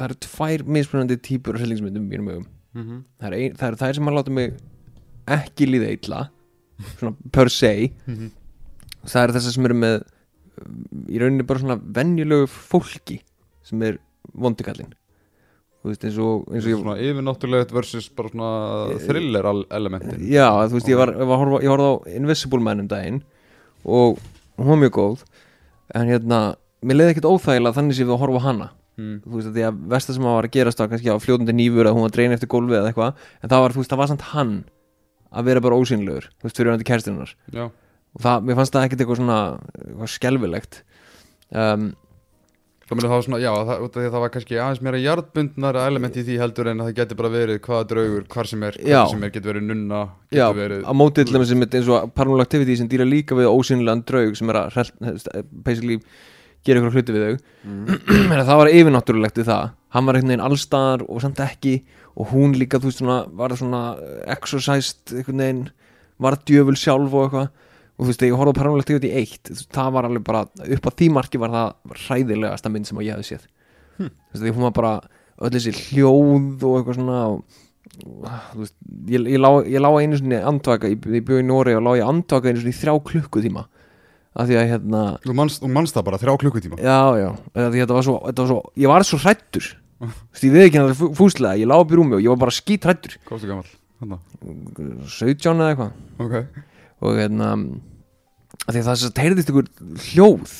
það eru tvær mismunandi típur af hryllingsmyndum í mínum augum. Mhm. það eru ein, það eru þær sem að láta mig ekki líða illa svona per se. Mhm. það eru þessar sem eru með í rauninni bara svona venjulegu fólki sem er vondikallin þú veist eins og, eins og ég, Svona yfirnáttúrulegt versus bara svona thriller al- elementin já þú veist ég var, ég var ég horfði á Invisible Man um daginn og hún var mjög góð en hérna, mér leiði ekkert óþægilega þannig sem við að horfa hana mm. þú veist að því að versta sem að var að gerast var kannski á fljótandi nýfur að hún var drein eftir gólfið eða eitthvað en það var, þú veist, það var samt hann að vera bara ósynlegur, þú veist, fyrir hann til kærstinnar Já, og það, mér fannst það ekkert eitthvað svona eitthvað skelfilegt um, það svona, já, það, að það var kannski aðeins meira jarðbundnar element í því heldur en að það geti bara verið hvaða draugur, hvar sem er, Já. hvar sem er, getur verið nunna, já, getur verið á mótið til dæmis einmitt eins og Paranormal Activity sem dýra líka við ósynlegan draug sem er að basically gera ykkur hluti við þau. Mm. það var yfirnáttúrulegt við það. Hann var einhvern veginn allstaðar og samt ekki. Og hún líka, þú veist, svona, var svona exercised, einhvern veginn var djöful sjálf og eitthvað. Og þú veist, ég horfði Paranormal Activity 1 þú veist, það var alveg bara, upp á því marki var það hræðilegasta mynd sem að ég hefði séð. Hm. þú veist, því hún var bara öll þessi hljóð og eitthvað svona og, þú veist, ég, ég, lá, ég lá einu svona andvaka, ég, ég bjóð í Nóri og lá ég andvaka einu svona í þrjá klukkutíma af því að hérna Þú manst, þú manst það bara, þrjá klukkutíma. Já, já, eða því þetta var svo, þetta var svo Ég var svo hrættur ég veið ekki hann fúslega, ég lá upp í rúmi og ég var bara skít hrættur Hvað varstu gamall? Þarna. 17 eða eitthvað. Ok. Og hérna að Því að það sem sagt heyrðist ykkur hljóð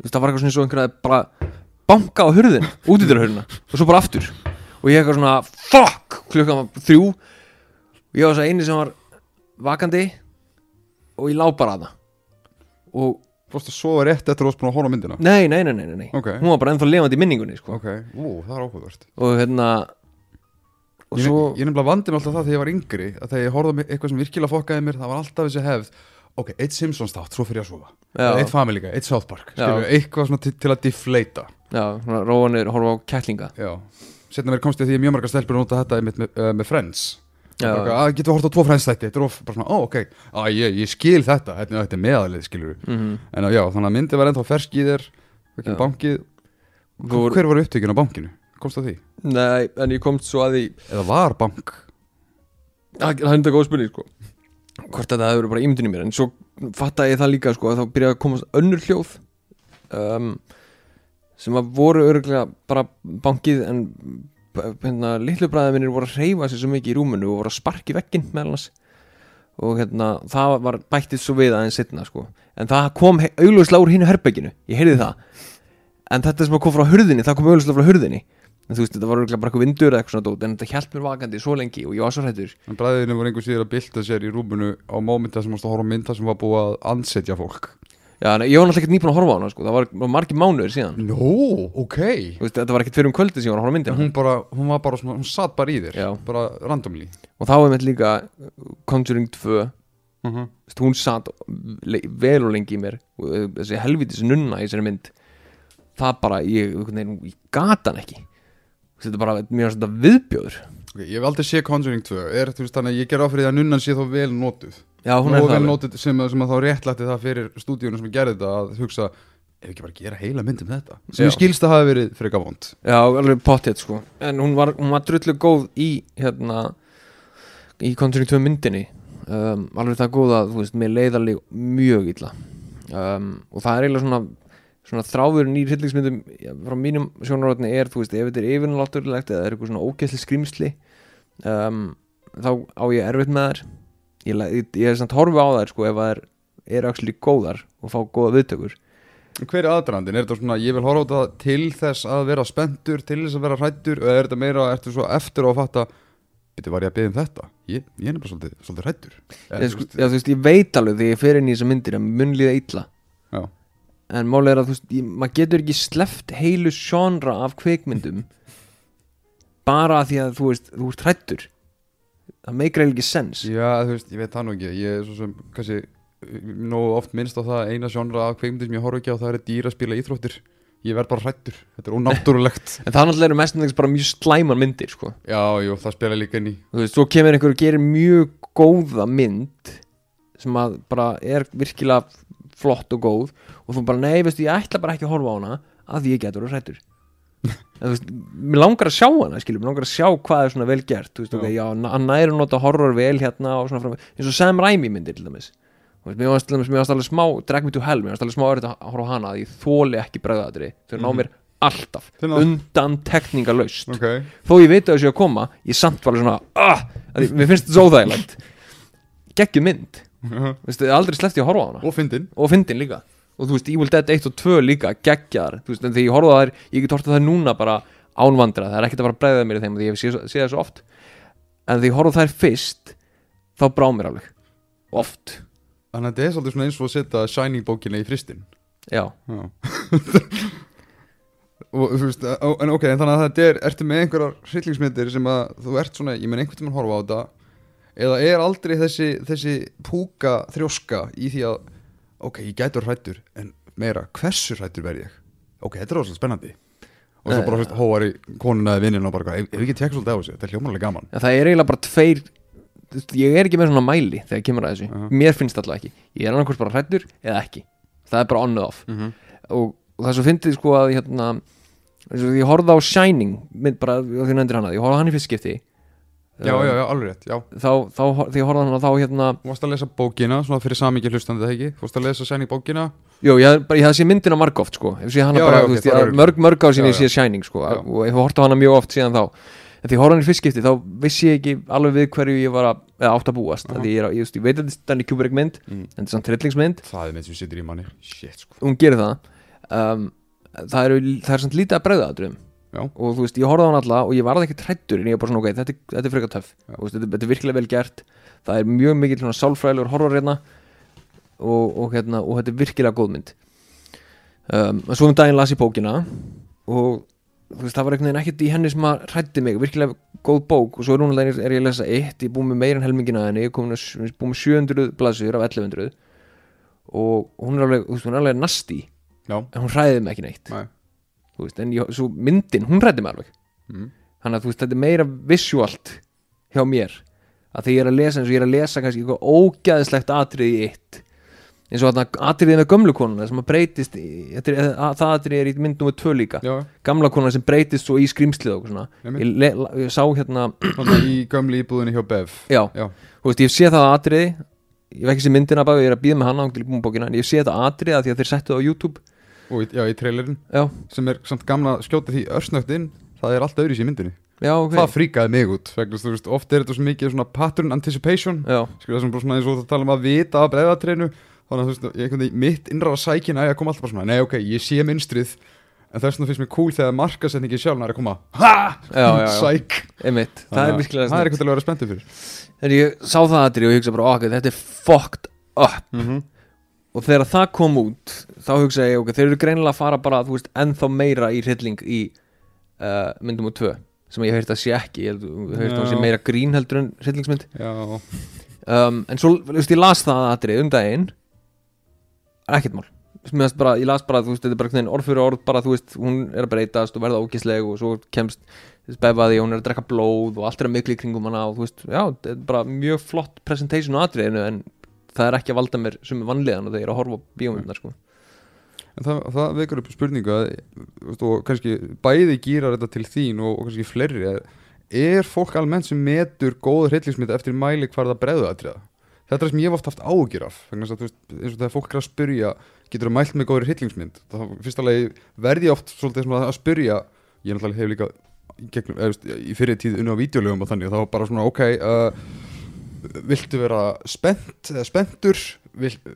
Þú veist, það var eitthvað svona eins og einhverja bara banka á hurðin, útidurhurðina og svo bara aftur. Og ég eitthvað svona fuck, klukkan var þrjú. Og ég var svo eini sem var vakandi og ég lá bara að það og Fórstu að sofa rétt eftir að þú varst búin að á myndina? Nei, nei, nei, nei, nei, nei. Ok. hún var bara ennþá lifandi í minningunni sko. Ok, ú, það er áhugavert. Og hérna og Ég, svo ég nefnilega vandi mig alltaf það þegar ég var yngri að þegar ég horfði eitthvað sem virkilega fokkaði mér það var alltaf þessi hefð ok, eitt Simpsons þátt, svo fyrir ég að sofa. Eitt Family Guy, eitt South Park Já. skilur, eitthvað svona til, til að deflata. Já, svona róanir horfa á kettlinga. Já, setna mér komst ég að því að mjög margar stelpur nota þetta með, með, uh, með Friends að við hort á tvo er of, bara svona, ó ok, á, ég, ég skil þetta þetta, er meðalið, skilur mm en já, þannig að myndið var ennþá fersk í þér bankið, Hvor- hver var upptökin á bankinu? Komst það því, nei, en ég komst svo að því eða var bank? Það það er þetta góð spurning sko. Hvort þetta hefur verið bara ímyndin í mér en svo fattaði ég það líka sko að þá byrjaði að komast önnur hljóð um, sem að voru örgulega bara bankið en hérna, litlu bræðið minnir voru að reyfa sér svo mikið í rúmunu og voru að sparki vegginn meðal hans og hérna það var bættið svo við aðeins setna sko. En það kom augljóslega úr hinu herbygginu ég heyrði það. En þetta sem kom frá hurðinni það kom augljóslega frá hurðinni. En þú veist þetta var bara eitthvað vindur eða eitthvað svona dót en þetta hjælt mér vakandi svo lengi og ég var svo hrættur en bræðinu voru einhver síður að bylta sér í rúmunu á mómenta sem varst að horfa mynda sem var búið að ansetja fólk Já, ég var náttúrulega ekkert nýbúin að horfa á hana sko. það var margir mánuður síðan. Nó, ok. Veist, þetta var ekkert fyrir um kvöldi sem ég var að horfa myndina. Hún, bara, hún var bara hún satt bara í þér Já. bara randomly. Og þá er með líka uh, Conjuring 2 uh -huh. Þú veist, hún satt vel og lengi í mér. Uh, þessi helvitis nunna í þessari mynd það bara, ég, ég gata hann ekki. Þetta er bara mjög viðbjóður. Okay, Ég hef aldrei sé Conjuring 2 er, veist, ég ger áfrið að nunnan sé þó vel notuð Já, hún er það alveg. sem, sem að þá réttlætti það fyrir stúdíunum sem gerði þetta að hugsa ef ekki bara gera heila mynd um þetta? Sem ég skilst að hafi verið frekar vond. Já, alveg pottet sko. En hún var, hún var drullu góð í hérna í Conjuring 2 myndinni. Um, alveg það góð að, þú veist, mér leiðarlega mjög illa. Um, og það er eiginlega svona svona þráðurinn í hryllingsmyndum frá mínum sjónarotni er, þú veist, ef þetta er yfirnáttúrulegt eða er eitthvað svona ógæsli skrýmsli um, þá á ég erfitt með þær ég, ég, ég er samt horfi á þær sko ef það er, er actually góðar og fá góða viðtökur. Hver er aðdrandin? Er þetta svona, ég vil horfa á þetta til þess að vera spenntur, til þess að vera hrættur eða er þetta meira, ertu svo eftir á að fatta Býttu, var ég að byggja um þetta? Ég, ég er bara svolítið, svolítið hrættur ég, sko, já, veist, ég veit alveg þegar ég fer inn í þessa myndir að mun líða illa. Já, en málega er að þú veist, maður getur ekki sleppt heilu genre af kveikmyndum bara því að þú veist, þú ert hrættur það eiginlega ekki sens Já, þú veist, ég veit það nú ekki. Ég er svo sem, kannski, nógu oft minnst á það eina sjónra af kveikmyndir sem ég horfa ekki á það er dýra að spila íþróttir. Ég verð bara hrættur, þetta er ónáttúrulegt. En það náttúrulega eru mestendings bara mjög slæmar myndir sko. Já, jú, það spila líka inn í. Þú veist, svo kemur einhver og gerir mjög góða mynd sem að bara er virkilega flott og góð og þú bara, nei, veistu, ég ætla bara ekki að horfa á hana að ég getur að hrættur mér langar að sjá hana skilur, mér langar að sjá hvað er svona vel gert veist, Já. ok, já, hann næri að nota horror vel hérna og svona fram, eins og Sam Raimi myndir til dæmis. Veist, mér varst alveg smá Drag Me to Hell, mér varst alveg smá verið að horfa hana að ég þóli ekki bregðaðri, þau ná Mhm. mér alltaf, undan tekningalaust ok. Þó ég veit að þessu að koma ég samt var svona, ah, ég, mér finnst þetta svo óþægilegt. Geggjum mynd, veistu, aldrei sleppti að horfa hana. Og fyndin. Og fyndin líka og þú veist, Evil Dead 1 og 2 líka geggjar, þú veist, en þegar ég horfa á þær ég get horfa þær núna bara ánvandra það er ekkert að fara að bregða mér í þeim því ég séð sé það svo oft. En þegar ég horfa á þær fyrst þá brá mér alveg. Oft, þannig að þetta er svolítið svona eins og að setja Shining bókina í fristin já, Já. Og þú veist, en ok, en þannig að þetta er ertu með einhverjar hryllingsmyndir sem að þú ert svona, ég menn einhvern tímann horfa á þetta? Eða er aldrei þessi þessi púka þrjóska í því að ok, ég gætur hrættur en meira, hversu hrættur verð ég? Ok, þetta er rosalega spennandi. Og svo Nei, bara, hóar í konuna eða vinninu og bara, ef, við ekki tekja svolítið á þessu, þetta er hljómanlega gaman. En það er eiginlega bara tveir ég er ekki með svona mæli þegar kemur að þessu, Já. mér finnst alltaf ekki. Ég er annarkvort bara hrættur eða ekki. Það er bara on and off. Mm -hmm. og, og það er svo fyndið sko að hérna, ég horfði á Shining mynd bara, því nefndir hana, ég horfði hann í fyrst skipti já, já, já, alveg rétt, já. þá, þá, því ég horfði á hana þá hérna Þú varst að lesa bókina, svona fyrir samingi hlustandi það ekki? Þú varst að lesa Shining bókina? Jú, ég, hafði bara, ég hafði séð myndina margóft sko. Ég sé hana Já, bara, já, þú ok, veist, það ég, er- mörg, mörg ár síðan Já, ég sé Shining sko, Já. og ég horfði á hana mjög oft síðan þá. En því ég horfði á hana í fyrst skipti, þá vissi ég ekki alveg við hverju ég var að, eða átt að búast. Uh ég, er, að- ég, veist, ég veit að þetta er Stanley Kubrick mynd mm. en þetta er samt trillingsmynd, Það er mynd sem situr í manni. Shit, sko. Hún gerir það. Um, það, eru, það er samt lítið að bregða aðdrum Já. og þú veist, ég horfði á hann alla og ég varði ekki trættur en ég var bara svona, ok, þetta, þetta er frekar veist, þetta, þetta er virkilega vel gert. Það er mjög mikill svona sálfræðilegur horror hérna. Og, og, hérna, og þetta er virkilega góð mynd. Um, en svo um daginn las ég bókina og þú veist, það var einhvern veginn ekkert í henni sem að hrætti mig, virkilega góð bók. Og svo er hún er ég að lesa eitt, ég er búið með meira en helmingina henni, ég er komin að- búið með 700 blaðsur af 1100 og hún er alveg, þú veist, hún er alveg nasti Já, en hún hræði mig ekki neitt. Nei. Veist, en ég, svo myndin, hún hræði mig alveg. Mm. þannig að þú veist, þetta er meira visualt hjá mér. Að því ég er að lesa eins og ég er að lesa kannski eitthvað ógæðislegt atriði í eitt. Eins og atriðið með gömlu konuna sem að breytist í, er, að, það atriðið er í mynd nummer tvö líka. Já. Gamla konuna sem breytist svo í skrýmslið og svona. Einmitt. ég, le, ég sá hérna, í gömli íbúðinni hjá Bev. Já, Já, veist, ég sé það atriði. Ég veit ekki sem myndina baka, ég er að býða með til búin bókina, en ég sé þetta atriði að því að þeir settu það á YouTube og í, já, í trailerin já, sem er samt gamla skjóta því örsnögt inn það er allt öðru í myndinni. Já, ok. Það fríkaði mig út vegna að veist, oft er þetta svo mikið svona pattern anticipation. Já, skilja það sem bara svona eins og það tala um að vita af breiðatreinu. Þannig að þú veist, ég mitt innra sækin að ég kom alltaf bara svona, nei ok, ég sé minnstrið en þess vegna finnst mér cool þegar markasetningi sjálf er að koma, ha, já, já, já. sæk. Einmitt, það er virkilega það er snillt. eitthvað til að vera spenntið fyrir. Þegar ég sá það aðrið og ég hugsa bara, ok, þetta er fucked up. Mm -hmm. Og þegar það kom út þá hugsa ég, ok, þeir eru greinilega að fara bara, veist, ennþá meira í hrylling í uh, myndum og tvö sem ég heyrt að sé ekki, ég heyrt að sé meira grín heldur en hryllingsmynd. Um, en svo, þú veist, ég las það aðrið um daginn. Ekkert mál. Bara, ég las bara, þú veist, þetta er bara orð fyrir orð bara, þú veist, hún er að breytast og verða ógisleg og svo kemst befaði og hún er að drekka blóð og allt er að miklu í kringum hana og þú veist, já, þetta er bara mjög flott presentation á atriðinu en það er ekki að valda mér sem er vanlíðan og þegar ég er að horfa bíómyndar sko. en það, það vekur upp að, veist, og kannski bæði gýrar þetta til þín og, og kannski fleiri er, fólk almennt sem metur góð hryllingsmynd eftir mæli hvar það bregðu atriða þetta er það sem ég hef oft haft ágjur af að, eins og þegar fólk er að spyrja getur þú mælt með góður hryllingsmynd þá fyrst alveg verði ég oft svolítið að spyrja ég náttúrulega hef líka gegnum, eða, í fyrir tíð unni á vídeolögum og þannig og þá bara svona ok uh, viltu vera spennt eða spenntur?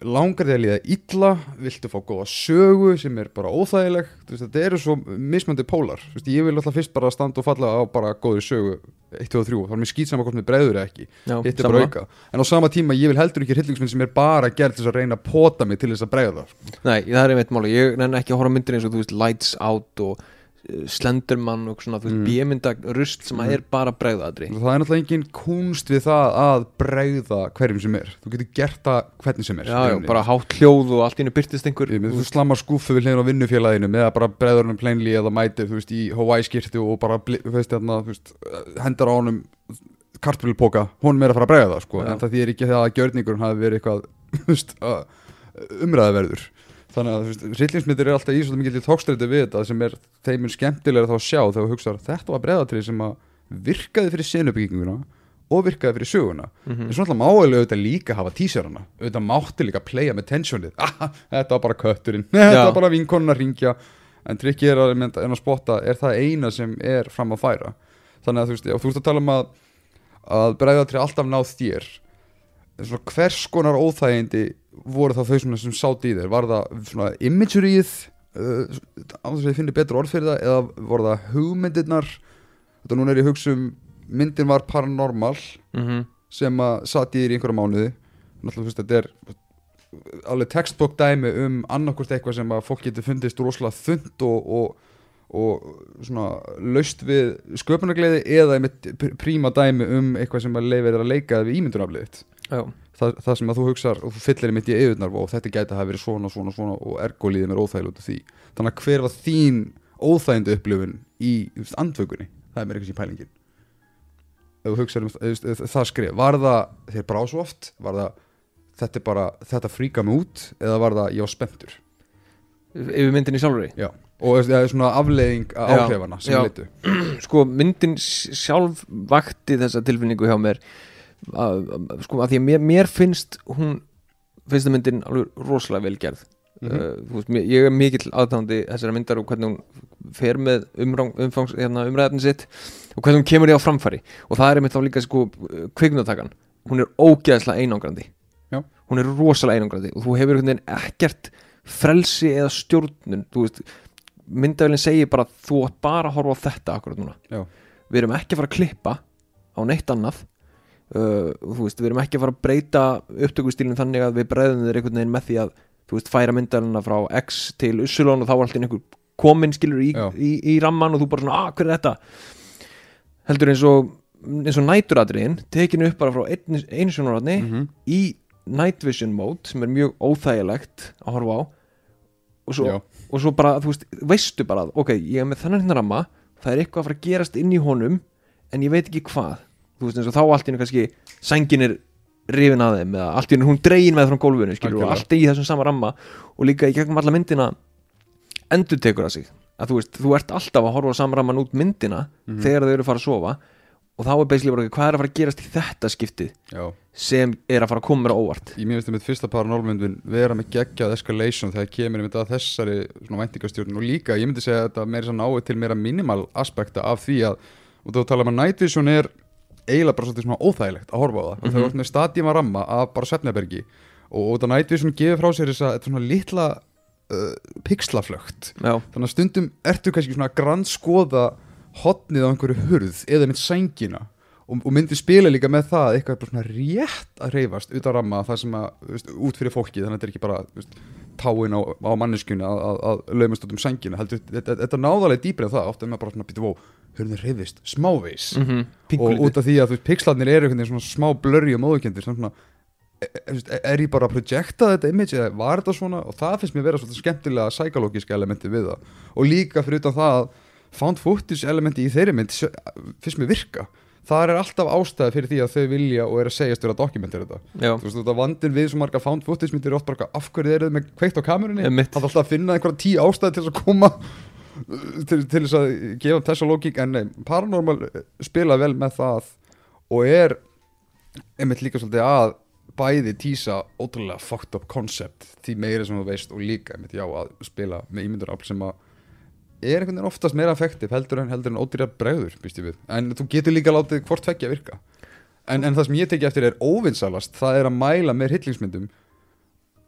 Langar þig að líða illa? Viltu fá góða sögu sem er bara óþægileg? Veist, þetta eru svo mismöndi pólar. Veist, ég vil alltaf fyrst bara standa og falla á bara góðri sögu 1, 2 og 3 þá er mér skýt saman hvort mér bregður eða ekki. Já, hitt er bara auka. En á sama tíma ég vil heldur ekki hryllingsmynd sem er bara gerð til þess að reyna að pota mig til þess að bregða Nei, það er einmitt máli, ég nenni ekki að horfa myndir eins og þú veist Lights Out og uh, Slenderman og svona, Mm. bímynda rusl sem Mm. er bara bregðaðri. Það er náttúrulega engin kunst við það að bregða hverjum sem er. Þú getur gert það hvernig sem er Já, já, bara hátt hljóð og allt í hennu byrtist einhver Við, þú slammar skúfu við hliðin á vinnufélaginu með að bara breður hann plainly eða mætir veist í Hawaii skirtu og bara veist, hérna, veist, hendar á honum kartbílpoka, hún er að fara að bregða það sko, en það þýðir ekki það að gjörningurinn hafi verið eitthvað umræðaverður þannig að hryllingsmyndir er alltaf í svolítið mikið tókstræti við þetta sem er þeim mun skemmtilega þá að sjá þegar þú hugsaðar þetta var breðatrið sem að virkaði fyrir sinubygginguna og virkaði fyrir söguna. Mhm. en svo alltaf málega auðvitað líka hafa tísarana auðvitað mátti líka playa með tensionið ah, þetta var bara kötturinn, þetta var bara vinkonun að ringja en trikki er að, en að spotta er það eina sem er fram að færa. Þannig að þú veist, þú veist að tala um að að breðatrið alltaf náð þér. Svona hvers konar óþægindi voru það þau svona sem sátt í þér? Var það svona imageryið uh, á þess að ég finni betur orð fyrir það eða voru það hugmyndirnar? Þetta núna er ég að hugsa um myndin var paranormal Mhm. sem að satt í þér í einhverja mánuði. Náttúrulega þú veist þetta er alveg textbook dæmi um annarkvort eitthvað sem að fólk getur fundist rosalega þund og, og, og svona laust við sköpunargleði eða príma dæmi um eitthvað sem að leifir að leika við ímyndunafliðið Já, það, það sem að þú hugsar og þú fyllir einmitt í eðurnar og þetta gæti að hafa verið svona, svona, svona og ergólíðið mér óþægilega út af því. Þannig að hver var þín óþægindu upplifun í andvökunni? Það er mér eitthvað sem pælingin. Ef þú hugsar um veist, ef það skrif var það þér brá svo oft var það þetta bara þetta fríka mig út eða var það ég var spenntur? Yfir myndinni sjálfur já. Og það er svona afleiðing að áhrifana Sko, myndin sjálf vakti þessa tilfinningu hjá mér að, að- Sko, að því að mér, mér finnst hún finnst það myndin alveg rosalega vel gerð. Mhm. uh, veist, mér, ég er mikill aðtándi þessara myndar og hvernig hún fer með umrang, umfangs, hérna, umræðin sitt og hvernig hún kemur í á framfæri. Og það er einmitt þá líka sko kviknutakan hún er ógeðslega einangrandi. Já. hún er rosalega einangrandi og þú hefur ekkert frelsi eða stjórnun. Myndavélinn segir bara þú átt bara að horfa á þetta akkurat núna. Já, við erum ekki að fara að klippa á neitt annað uh, veist, við erum ekki að fara að breyta upptökustílinn þannig að við breyðum þeir einhvern veginn með því að þú veist, færa myndarina frá X til Ussulón og þá var alltaf einhver komin skilur í, í, í ramman og þú bara svona, að hver er þetta? Heldur eins og eins og næturatriðin, tekinu upp bara frá einu, einu sjónarotni Mhm. í night vision mode sem er mjög óþægilegt að horfa á. Og svo, og svo bara, þú veist, veistu bara ok, ég er með þennan hérna ramma það er eitthvað að fara að gerast inn í honum en ég veit ekki hvað þú veist eins og þá allt í hennu kannski sængin er rifin að þeim eða allt í hennu hún dregin með frá gólfinu skilur og allt í þessum sama ramma og líka í gegnum alla myndina endur tekur það sig að þú veist, þú ert alltaf að horfa á sama ramman út myndina Mhm. þegar þau eru að fara að sofa og þá er basically bara, hvað er að fara að gerast í þetta skiptið já. sem er að fara að koma mér á óvart Ég mér finnst það mitt fyrsta paranormyndin vera með geggjað escalation þegar kemur einmitt að þessari svona væntingastjórn og líka, ég myndi segja að þetta meira náið til meira minimal aspekta af því að og þú tala um að Night Vision er eiginlega bara svolítið svona óþægilegt að horfa á það. Mm -hmm. þú ert með stadíma ramma af bara svefnabergi og, og þetta Night Vision gefur frá sér þess að þetta svona litla uh, pixlaflögt þannig að stundum ertu kannski svona að grannskoða hotnið á einhverju hurð eða mitt sængina og, og myndi spila líka með það að eitthvað svona rétt að reyfast utan ramma það sem að, veist, út fyrir fólki þannig að þetta er ekki bara veist, táin á, á manneskjunni að, að, að laumast út um sængina. Heldur, þetta, þetta náðalega dýpri en það. Ofta er maður bara svona býtu vó, hurðin reyfist, smávegis mm -hmm. og út af því að þú veist, pixlarnir eru svona smá blurri og móðukendir svona, er, er, er ég bara að projekta þetta image eða var þetta svona? Og það finnst mér vera svona skemmtilega psykológiska elementi við það. Og líka fyrir utan það að found footage elementi í þeirri mynd finnst mér virka það er alltaf ástæði fyrir því að þau vilja og er að segjast vera dokumentir þetta. Já, þú veist, þetta vandin við svo marga found footage myndir oft bara af hverju eru þið með kveikt á kamerunni? Það er alltaf að finna einhverja tíu ástæði til að koma til, til þess að gefa þessa lógík en nei, paranormal eh, spila vel með það og er einmitt líka svolítið að bæði tísa ótrúlega fucked up concept því meira sem þú veist og líka einmitt já að spila með ímyndurafl sem að er einhvern veginn oftast meira effektiv heldur en heldur en ódýra bregður en þú getur líka látið hvort tveggja virka. En, en það sem ég teki eftir er óvinnsalast það er að mæla með hryllingsmyndum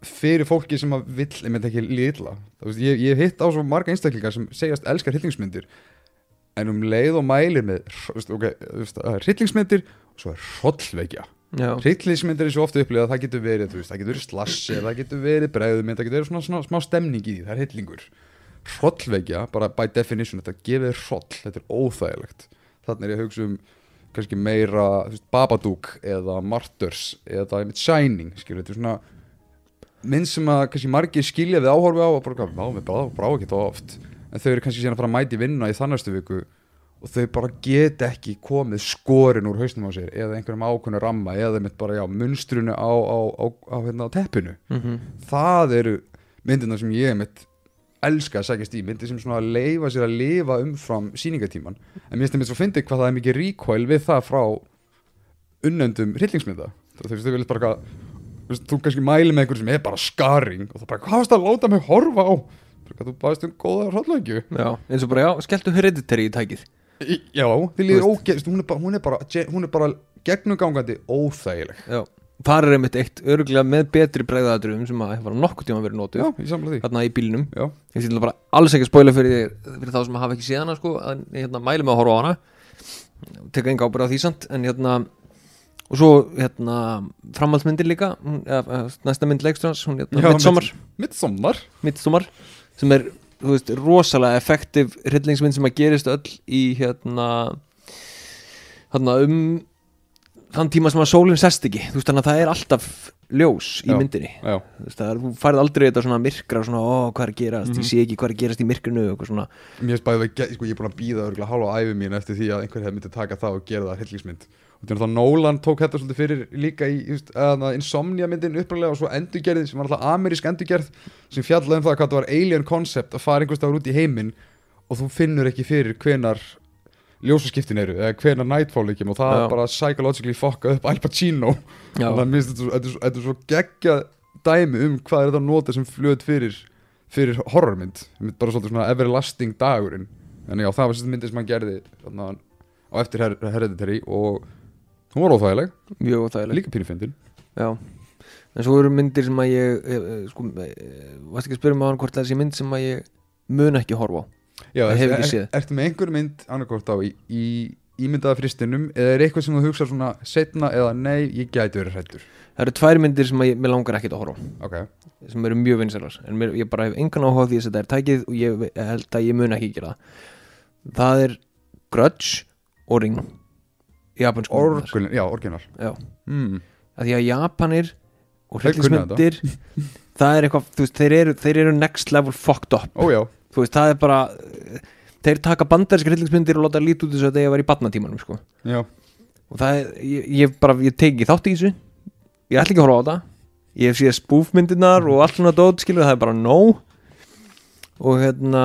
fyrir fólki sem að vill ég myndi ekki veist, ég, ég hef hitt á svo marga einstaklingar sem segjast elskar hryllingsmyndir en um leið og mælir með veist, okay, og svo er hrollvekja. Hryllingsmyndir er svo ofta upplifað að það getur verið veist, það getur verið slassi, það getur verið bregðumynd það getur verið svona, svona smá stemning í því, það er hryllingur hrollvekja, bara by definition þetta gefið hroll, þetta er óþægilegt. Þannig er ég að hugsa um kannski meira veist, Babadook eða Martyrs eða einmitt Shining skilur, þetta er svona mynd sem að kannski margir skilja við áhorfi á og bara, ná, við brá, brá ekki það oft. En þau eru kannski síðan að fara að mæti vinna í þannastu viku og þau bara get ekki komið skorin úr hausnum á sér eða einhverjum ákveðnu ramma eða mitt bara, já, munstrunu á, á, á, á, hérna, á teppinu. Mm það eru myndirna sem ég mitt elska að sækjast í, myndir sem svona leifa sér að lifa umfram síningatíman en mér finnst það fyndið hvað það er mikið recoil við það frá unnöndum hryllingsmynda. Þú veist, þau viljast bara þú kannski mæli með einhver sem er bara skarring og það bara, hvað varst að láta mig horfa á? Þú baðist um góða hróllöngju Já, eins og bara, já, skelltu hereditary í tækið. Já, þið líður ógeðst hún er bara, er er bara gegnumgangandi óþægileg. Já, það er einmitt eitt örgulega með betri bregðaðadröfum sem að hefur nokkuð tíma verið því. Þarna í bílnum. Já, ég ætla bara alls ekki að spoila fyrir, fyrir þá sem hafa ekki séð hana sko, en ég hérna, mæli með að horfa á hana. Teka enga ábyrða á því samt en hérna og svo hérna framhaldsmyndir líka eða, eða, næsta mynd leikstjóðans hún hérna Midsommar, midsommar. Sem er veist, rosalega effektiv hryllingsmynd sem að gerist öll í hérna hérna um þann tíma sem að sólinn sest ekki. Þú veist þannig að það er alltaf ljós í Já. myndinni. já, þú, veist, það er, þú færð aldrei þetta svona myrkra svona, ó, hvað er gerast, Mhm. ég sé ekki hvað er gerast í myrkrinu og eitthvað svona, mér finnst bæðið að sko, ég er búin að býða örgulega hálfa æfi mín eftir því að einhver hefði myndið taka það og gera það hryllingsmynd. Og þannig að Nolan tók þetta svolítið fyrir líka í just, uh, Insomnia myndin uppræðlega og svo endurgerðið sem var alltaf amerísk endurgerð sem fjallaði um það hvað það var alien concept að fara einhvers staðar út í heiminn og þú finnur ekki fyrir hvenar ljósaskiptin eru eða hvenar nightfall ekki og það er bara psychologically fokka upp Al Pacino. Já, og það minnst þetta, er er svo geggja dæmi um hvað er þetta að nota sem flöð fyrir fyrir horrormynd. Mynd bara svolítið svona everlasting dagurinn. En já, það var sérst myndið sem hann gerði þarna, á eftir her Hereditary og hún var óþægileg, mjög þægileg líka pínufindin já, en svo eru myndir sem að ég eh, eh, sko, eh, varst ekki að spyrja mig á hann hvort það þessi mynd sem að ég mun ekki horfa á Já, Ég hef ertu, ekki er, séð. ertu með einhver mynd annarkort á í, í ímyndaða fristinum eða er eitthvað sem þú hugsa svona setna eða nei, ég gæti verið hrættur það eru tvær myndir sem ég, langar ekkit að horfa á. Ok, sem eru mjög vinsælar. En mér, ég bara hef engan áhuga því að þetta er tækið og ég held að ég mun ekki gera það. Það er Grudge og Ring. Japansku. Orgulin, já, orginal. Já. mm. því að Japanir og hryllingsmyndir það er eitthvað, þú veist, þeir eru, þeir eru next level fucked up. Ó já, þú veist, það er bara þeir taka bandaríska hryllingsmyndir og láta lítið út þess að þeir var í batnatímanum sko. og það er, ég, ég bara, ég teki þátt í þessu. Ég ætla ekki að horfa á það ég hef séð spúfmyndirnar og allt svona dót skilur, það er bara no. Og hérna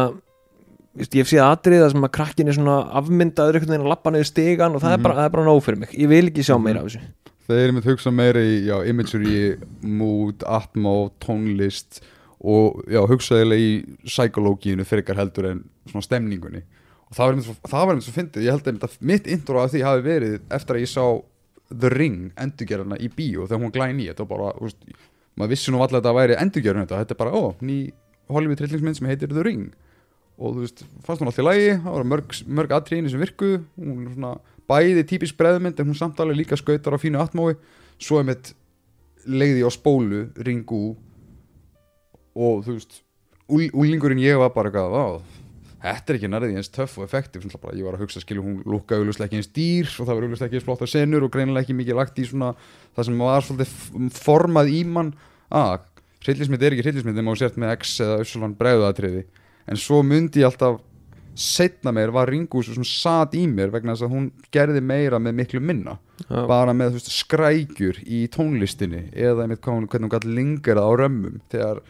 ég hef séð atriða sem að krakkin er svona afmyndaður einhvern veginn að lappa niður stigan og það, Mhm. er bara, það er bara no fyrir mig, ég vil ekki sjá meira af þessu. Þeir eru með hugsa meira í já, imagery, mood, atmó tónlist og já, hugsaðilega í psykológínu frekar heldur en svona stemningunni. Og það var einmitt svo, var svo fyndið. Ég held að mitt intro af því hafi verið eftir að ég sá The Ring endurgerðana í bíó þegar hún glæn í. Þetta var bara, úst, maður vissi nú alltaf að þetta væri endurgerðan þetta, þetta er bara, ó, ný Hollywood trillingsmynd sem heitir The Ring. Og þú veist, fannst hún alltaf í lagi. Það voru mörg, mörg atriðinni sem virkuðu. Hún er svona bæði típisk breðmynd en hún samt alveg líka skautar á fínu atmói. Svo er mitt leiði á spólu ringu og þú veist úl, úlingurinn ég var bara eitthvað "Vá, þetta er ekki nærði eins töff og effektiv ég var að hugsa skilur hún lúkka auglustlega ekki eins dýr og það var auglustlega ekki eins flottar senur og greinilega ekki mikið lagt í svona það sem var svolítið formað í mann. Að hryllismynd er ekki hryllismynd þegar maður sért með X eða Y bregðatriði en svo myndi ég alltaf setna meir var Ringu svo svona sat í mér vegna þess að hún gerði meira með miklu minna. Já. bara með veist, skrækjur í tónlistinni eða einmitt hún, hvernig hún gæti lingerað á römmum þegar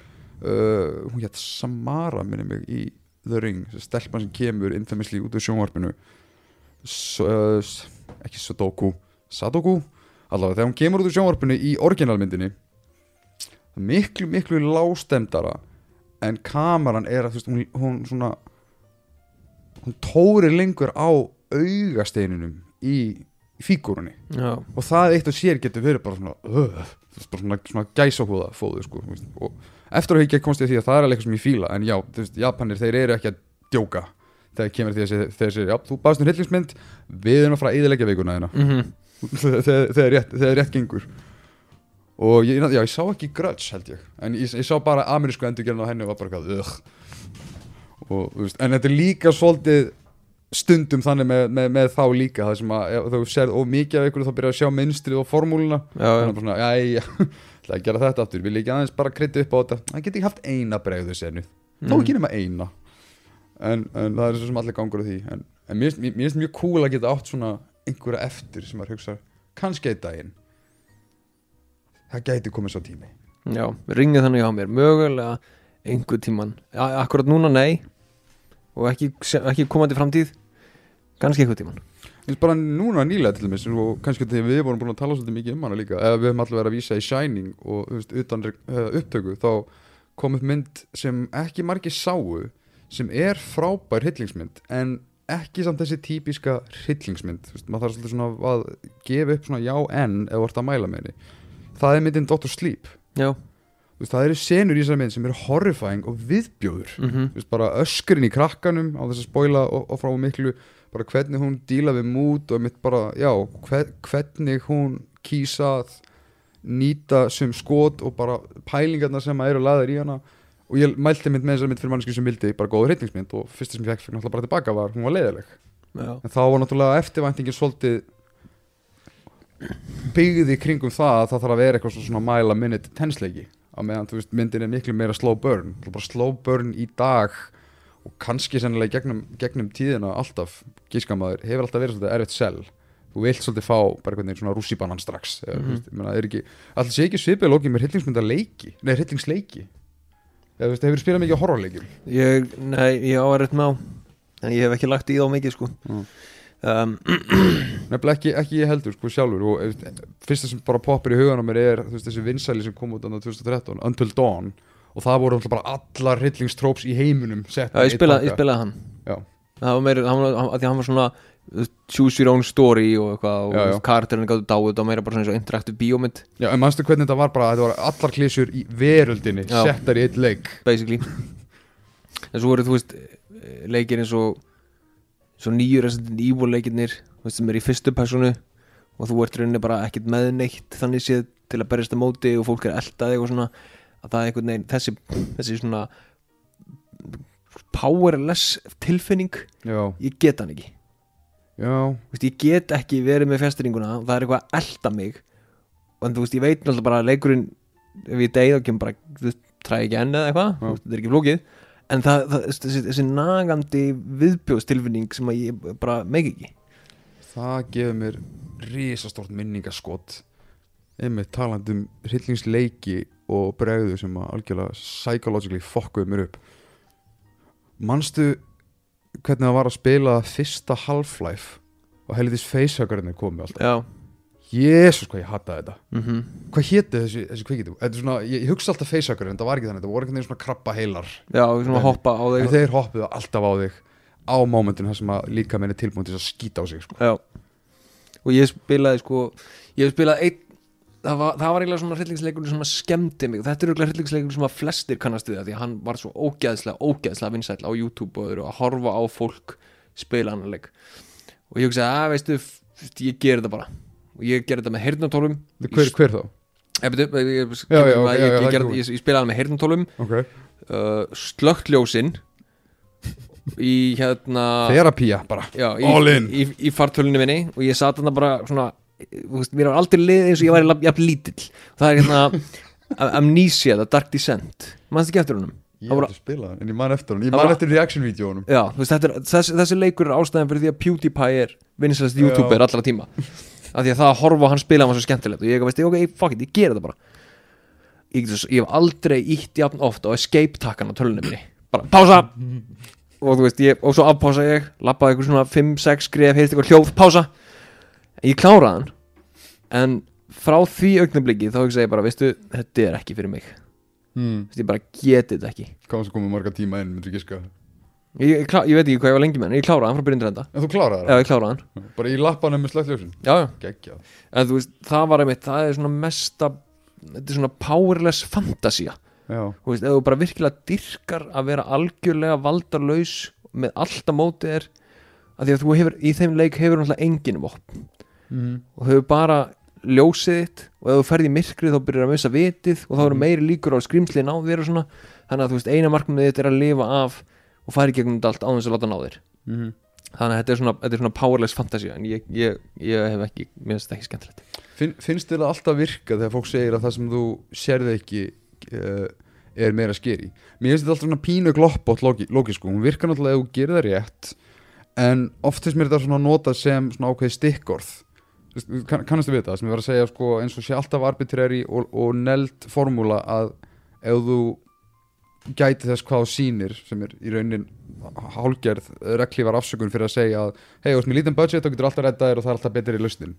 uh, hún hétt Samara minni mig í The Ring, þessi stelpan sem kemur infamously út úr sjónvarpinu. S uh, ekki Sudoku Sadoku, allavega þegar hún kemur út úr sjónvarpinu í orginalmyndinni miklu miklu lástemdara en kameran er að þú veist, hún, hún svona hún tóri lengur á augasteininum í, fígúrunni. Og það eitt og sér getur verið bara svona uh, svona, svona gæsahúða fóðu sko, og eftir að ég að því að það er alveg eitthvað sem ég fíla en já, þú veist, Japanir þeir eru ekki að djóka þegar kemur því að þeir segja, já, þú baðst um hryllingsmynd við erum að fara að eðilegja vikuna þeina mm þegar, þegar, rétt, rétt gengur. Og ég, já, ég sá ekki grudge held ég. En ég, ég sá bara amerísku endurgerðin á henni og var bara eitthvað en þetta er líka svolítið stundum þannig með, með, með þá líka það sem að þú serð of mikið af ykkur þá byrjar að sjá mynstrið og formúluna. Já, þannig já. að bara svona, jæja, ætla að gera þetta aftur ég ekki aðeins bara krytta upp á þetta? Það geti ekki haft eina bregðu senu þó Mhm. ekki nema eina. En, en það er svo sem allir gangur á því. En, en mér finnst- mjög cool að geta átt svona einhverja eftir sem maður hugsa kannski einn daginn. Það gæti komið svo tími. Já, ringið þannig á mér. Mögulega einhver tíman akkurat núna nei. Og ekki, ekki komandi framtíð kannski einhver tíman Eins bara núna nýlega til dæmis og kannski þegar við vorum búin að tala svolítið mikið um hana líka eða við höfum allir verið að vísa í Shining og þú veist, utan uh, upptöku þá kom upp mynd sem ekki margir sáu sem er frábær hryllingsmynd en ekki samt þessi típiska hryllingsmynd Þú veist, maður þarf svolítið svona að gefa upp svona já en þú ert að mæla með henni. Það er myndin Dr. Sleep. Já, veist, það eru senur í þessari mynd sem eru horrifying og viðbjóður. Mm Þú veist, bara öskurinn í krakkanum á þess að spoila og, og frá miklu bara hvernig hún díla við mút og mitt bara, já, hver, hvernig hún kýsa að nýta sem skot og bara pælingarna sem eru laðir í hana. Og ég mælti mynd með þessari mynd fyrir manneski sem vildi bara góða reytingsmynd og fyrsta sem ég fekk fyrir náttúrulega bara tilbaka var hún var leiðileg já, en þá var náttúrulega eftirvæntingin svolítið byggði kringum það að það þarf að vera eitthvað svona mæla minute tensleiki á meðan þú veist myndin er miklu meira slow burn. Bara slow burn í dag og kannski sennilega gegnum, gegnum tíðina alltaf gískamaður hefur alltaf verið svolítið erfitt sel þú vilt svolítið fá bara einhvern veginn svona rússibanan strax mm -hmm. menna, er ekki, alltaf sé ekki svipið lókið með hryllingsmynda leiki nei, hryllingsleiki. Eða þú hefur spilað mikið á horrorleikjum? Ég, nei, ég á að rétt með á en ég hef ekki lagt í þá mikið sko. Mm. um, nefnilega ekki, ekki ég heldur sko sjálfur. Og fyrsta sem bara poppar í hugan á mér er veist, þessi vinsæli sem kom út annað 2013 Until Dawn og það voru alltaf bara allar hryllingstróps í heiminum sett já, ég, einn spila, pakka. ég spilaði hann Já. það var meira, hann, var- hann, hann var svona uh, choose your own story og eitthvað og Já, já. karakterinn gáttu dáið og meira bara svona eins og interaktiv bíómynd Já, en manstu hvernig þetta var bara þetta var allar klísjur í veröldinni Já. settar í eitt leik basically en svo voru þú veist leikir eins og svo nýjur Resident Evil leikirnir þú veist, sem er í fyrstu personu og þú ert rauninni bara ekkert með neitt þannig séð til að berjast á móti og fólk er eldaði og svona að það er einhvern veginn þessi, þessi svona powerless tilfinning Já, ég get hann ekki. Já, Þú veist, ég get ekki verið með fjastringuna það er eitthvað að elda mig. Og þú veist, ég veit náttúrulega bara að leikurinn ef ég deyð og kemur bara þú træði ekki enn eða eitthvað, veist, þetta er ekki flókið. En það, það þessi, þessi nagandi viðbjóðstilfinning sem að ég bara meg ekki. Það gefur mér risastort minningaskot. Einmitt talandi um hryllingsleiki og bregðu sem að algjörlega psychologically fokkuðu mér upp. Manstu hvernig það var að spila fyrsta Half-Life og helvitis facehuggerinn komi alltaf? Já, Jésús hvað ég hataði þetta. Mm Hvað héti þessi, þessi er svona, ég, ég hugsa alltaf facehuggerinn, þetta var ekki þannig Þetta voru einhvern veginn svona krabba heilar. Já, svona hoppa á þig. þeir hoppuðu alltaf á þig á mómentinu þar sem að líka menn er tilbúin til að skýta á sig sko. já, og ég spilaði sko ég spilaði einn það var, það var eiginlega svona hryllingsleikur sem að skemmti mig. Þetta er eiginlega hryllingsleikur sem að flestir kannast við því að hann var svo ógeðslega, ógeðslega vinsæll á YouTube og eru að horfa á fólk spila annan leik. Og ég hugsaði að veistu, f- ég ger þetta bara. Og ég ger þetta með heyrnatólum hver, hver þá? ég, ég, ég, ég, ég, ég, það með heyrnatólum Okay. uh, slökkljósin í hérna Therapía bara. All in. í, í, í fartölunni minni. Og ég sat þarna bara svona veist, mér var aldrei liðið eins og ég væri jafn lítill. Það er hérna Am- Amnesia, The Dark Descent mannst ekki eftir honum? Ég hef ekki spilað hann, en ég man eftir hann Ég man eftir reaction-vídeónum já, veist, er, þessi, þessi leikur er ástæðan fyrir því að PewDiePie er Já. youtuber allra tíma. Af því að það að horfa hann spila var svo skemmtilegt. Og ég veist, ok, fuck it, ég gera þetta bara. Ég, ég hef aldrei ítt jafn oft á escape takkan á tölunni minni. Bara, pása! Og þú veist, ég, og svo afpása ég lappaði eitthvað svona 5-6 skrif, heyrst eitthvað hljóð, pása ég kláraði hann. En frá því augnabliki þá hugsa ég bara, veistu, þetta er ekki fyrir mig. Hmm. Veistu, ég bara geti þetta ekki. Hvað sem komið marga tíma inn, myndir giska? Ég, ég, klá, ég veit ekki hvað ég var lengi með hann, ég kláraði hann frá byrjun til enda. En þú kláraði já, það? ég kláraði hann, Bara í lappanum með slökkljósin já, já. Geggjað. En þú veist, það var einmitt, það er svona mesta þetta er svona powerless fantasía. Já, þú veist, ef þú bara virkilega dyrkar að vera algjörlega valdarlaus með allt á móti er að því að þú hefur, í þeim leik hefur náttúrulega engin vopn mm. og hefur bara ljósið þitt og ef þú ferð í myrkrið þá byrjar að missa vitið og þá eru meiri líkur á að skrýmslið ná þér og svona þannig að þú veist, eina markmið þitt er að lifa af og fara í gegnum þetta allt á þess að láta ná þér Mm. þannig að þetta er svona, þetta er svona powerless fantasía en ég, ég, ég hef ekki, mér finnst þetta ekki skemmtilegt Finn, Finnst það alltaf virka þegar fólk segir að það sem þú sérði ekki uh, er meira skeri Mér finnst þetta alltaf svona pínu logi sko. Hún virkar náttúrulega ef þú gerir það rétt En oft finnst mér þetta svona notað sem svona ákveði stikkorð Kannastu við það? Sem ég var að segja sko, eins og sé alltaf arbitrary og, og neld formúla að ef þú gæti þess hvað þú sýnir sem er í raunin hálgerð reglívar afsökun fyrir að segja að hei, þú veist, með lítinn budget þá getur alltaf reddaðir og það er alltaf betur í lausnin.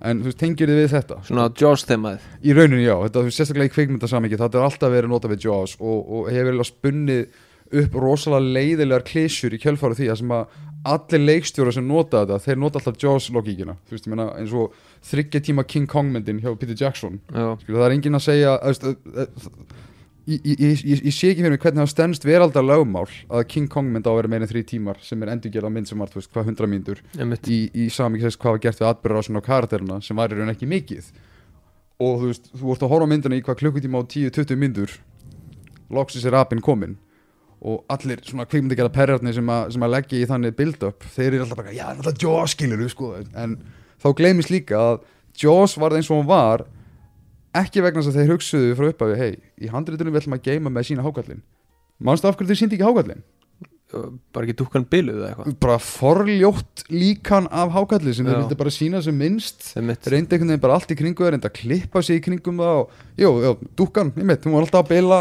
En þú veist, tengir þið við þetta? Svona Jaws þemaðið í rauninni já, þetta er sérstaklega í kvikmyndasamíki þetta er alltaf verið notað við Jaws og, og hefur spunnið upp rosalega leiðilegar klísjur í kjölfáru því að sem að allir leikstjóra sem nota þetta, þeir nota alltaf Jaws logíkina, þú veist, ég meina eins og þryggja tíma King Kong myndin hjá Peter Jackson. Já, Skilur, það er enginn að segja að, að, ég, sé ekki fyrir mig hvernig það stendst veraldar lögmál að King Kong mynd á að vera meira en þrý tímar sem er endurgerða mynd sem var, hvað hundra einmitt. í, í sami sést hvað var gert við atbyrður á karakterina sem var í raun ekki mikið. Og þú veist, þú vorst að horfa myndina í hvað klukkutíma á 10-20 myndur loksis er apinn kominn og allir svona kvikmyndagjara perjarnir sem, sem að leggja í þannig build-up þeir eru alltaf bara, já, náttúrulega Jaws skilur sko. en þá gleymist líka að Jaws var það eins og hún var ekki vegna þess að þeir hugsuðu frá upphafi hei, í handritunum við ætlum að geima með sína hákallin mannstu af hverju þeir síndi ekki hákallin? Bara ekki dúkkan biluð eða eitthvað bara forljótt líkan af hákalli sem þeir Já. vildi bara sína sem minnst reyndi einhvern veginn bara allt í kringu reyndi að klippa sig í kringum það og jú, jú, dúkkan, ég mitt, hún var alltaf að bila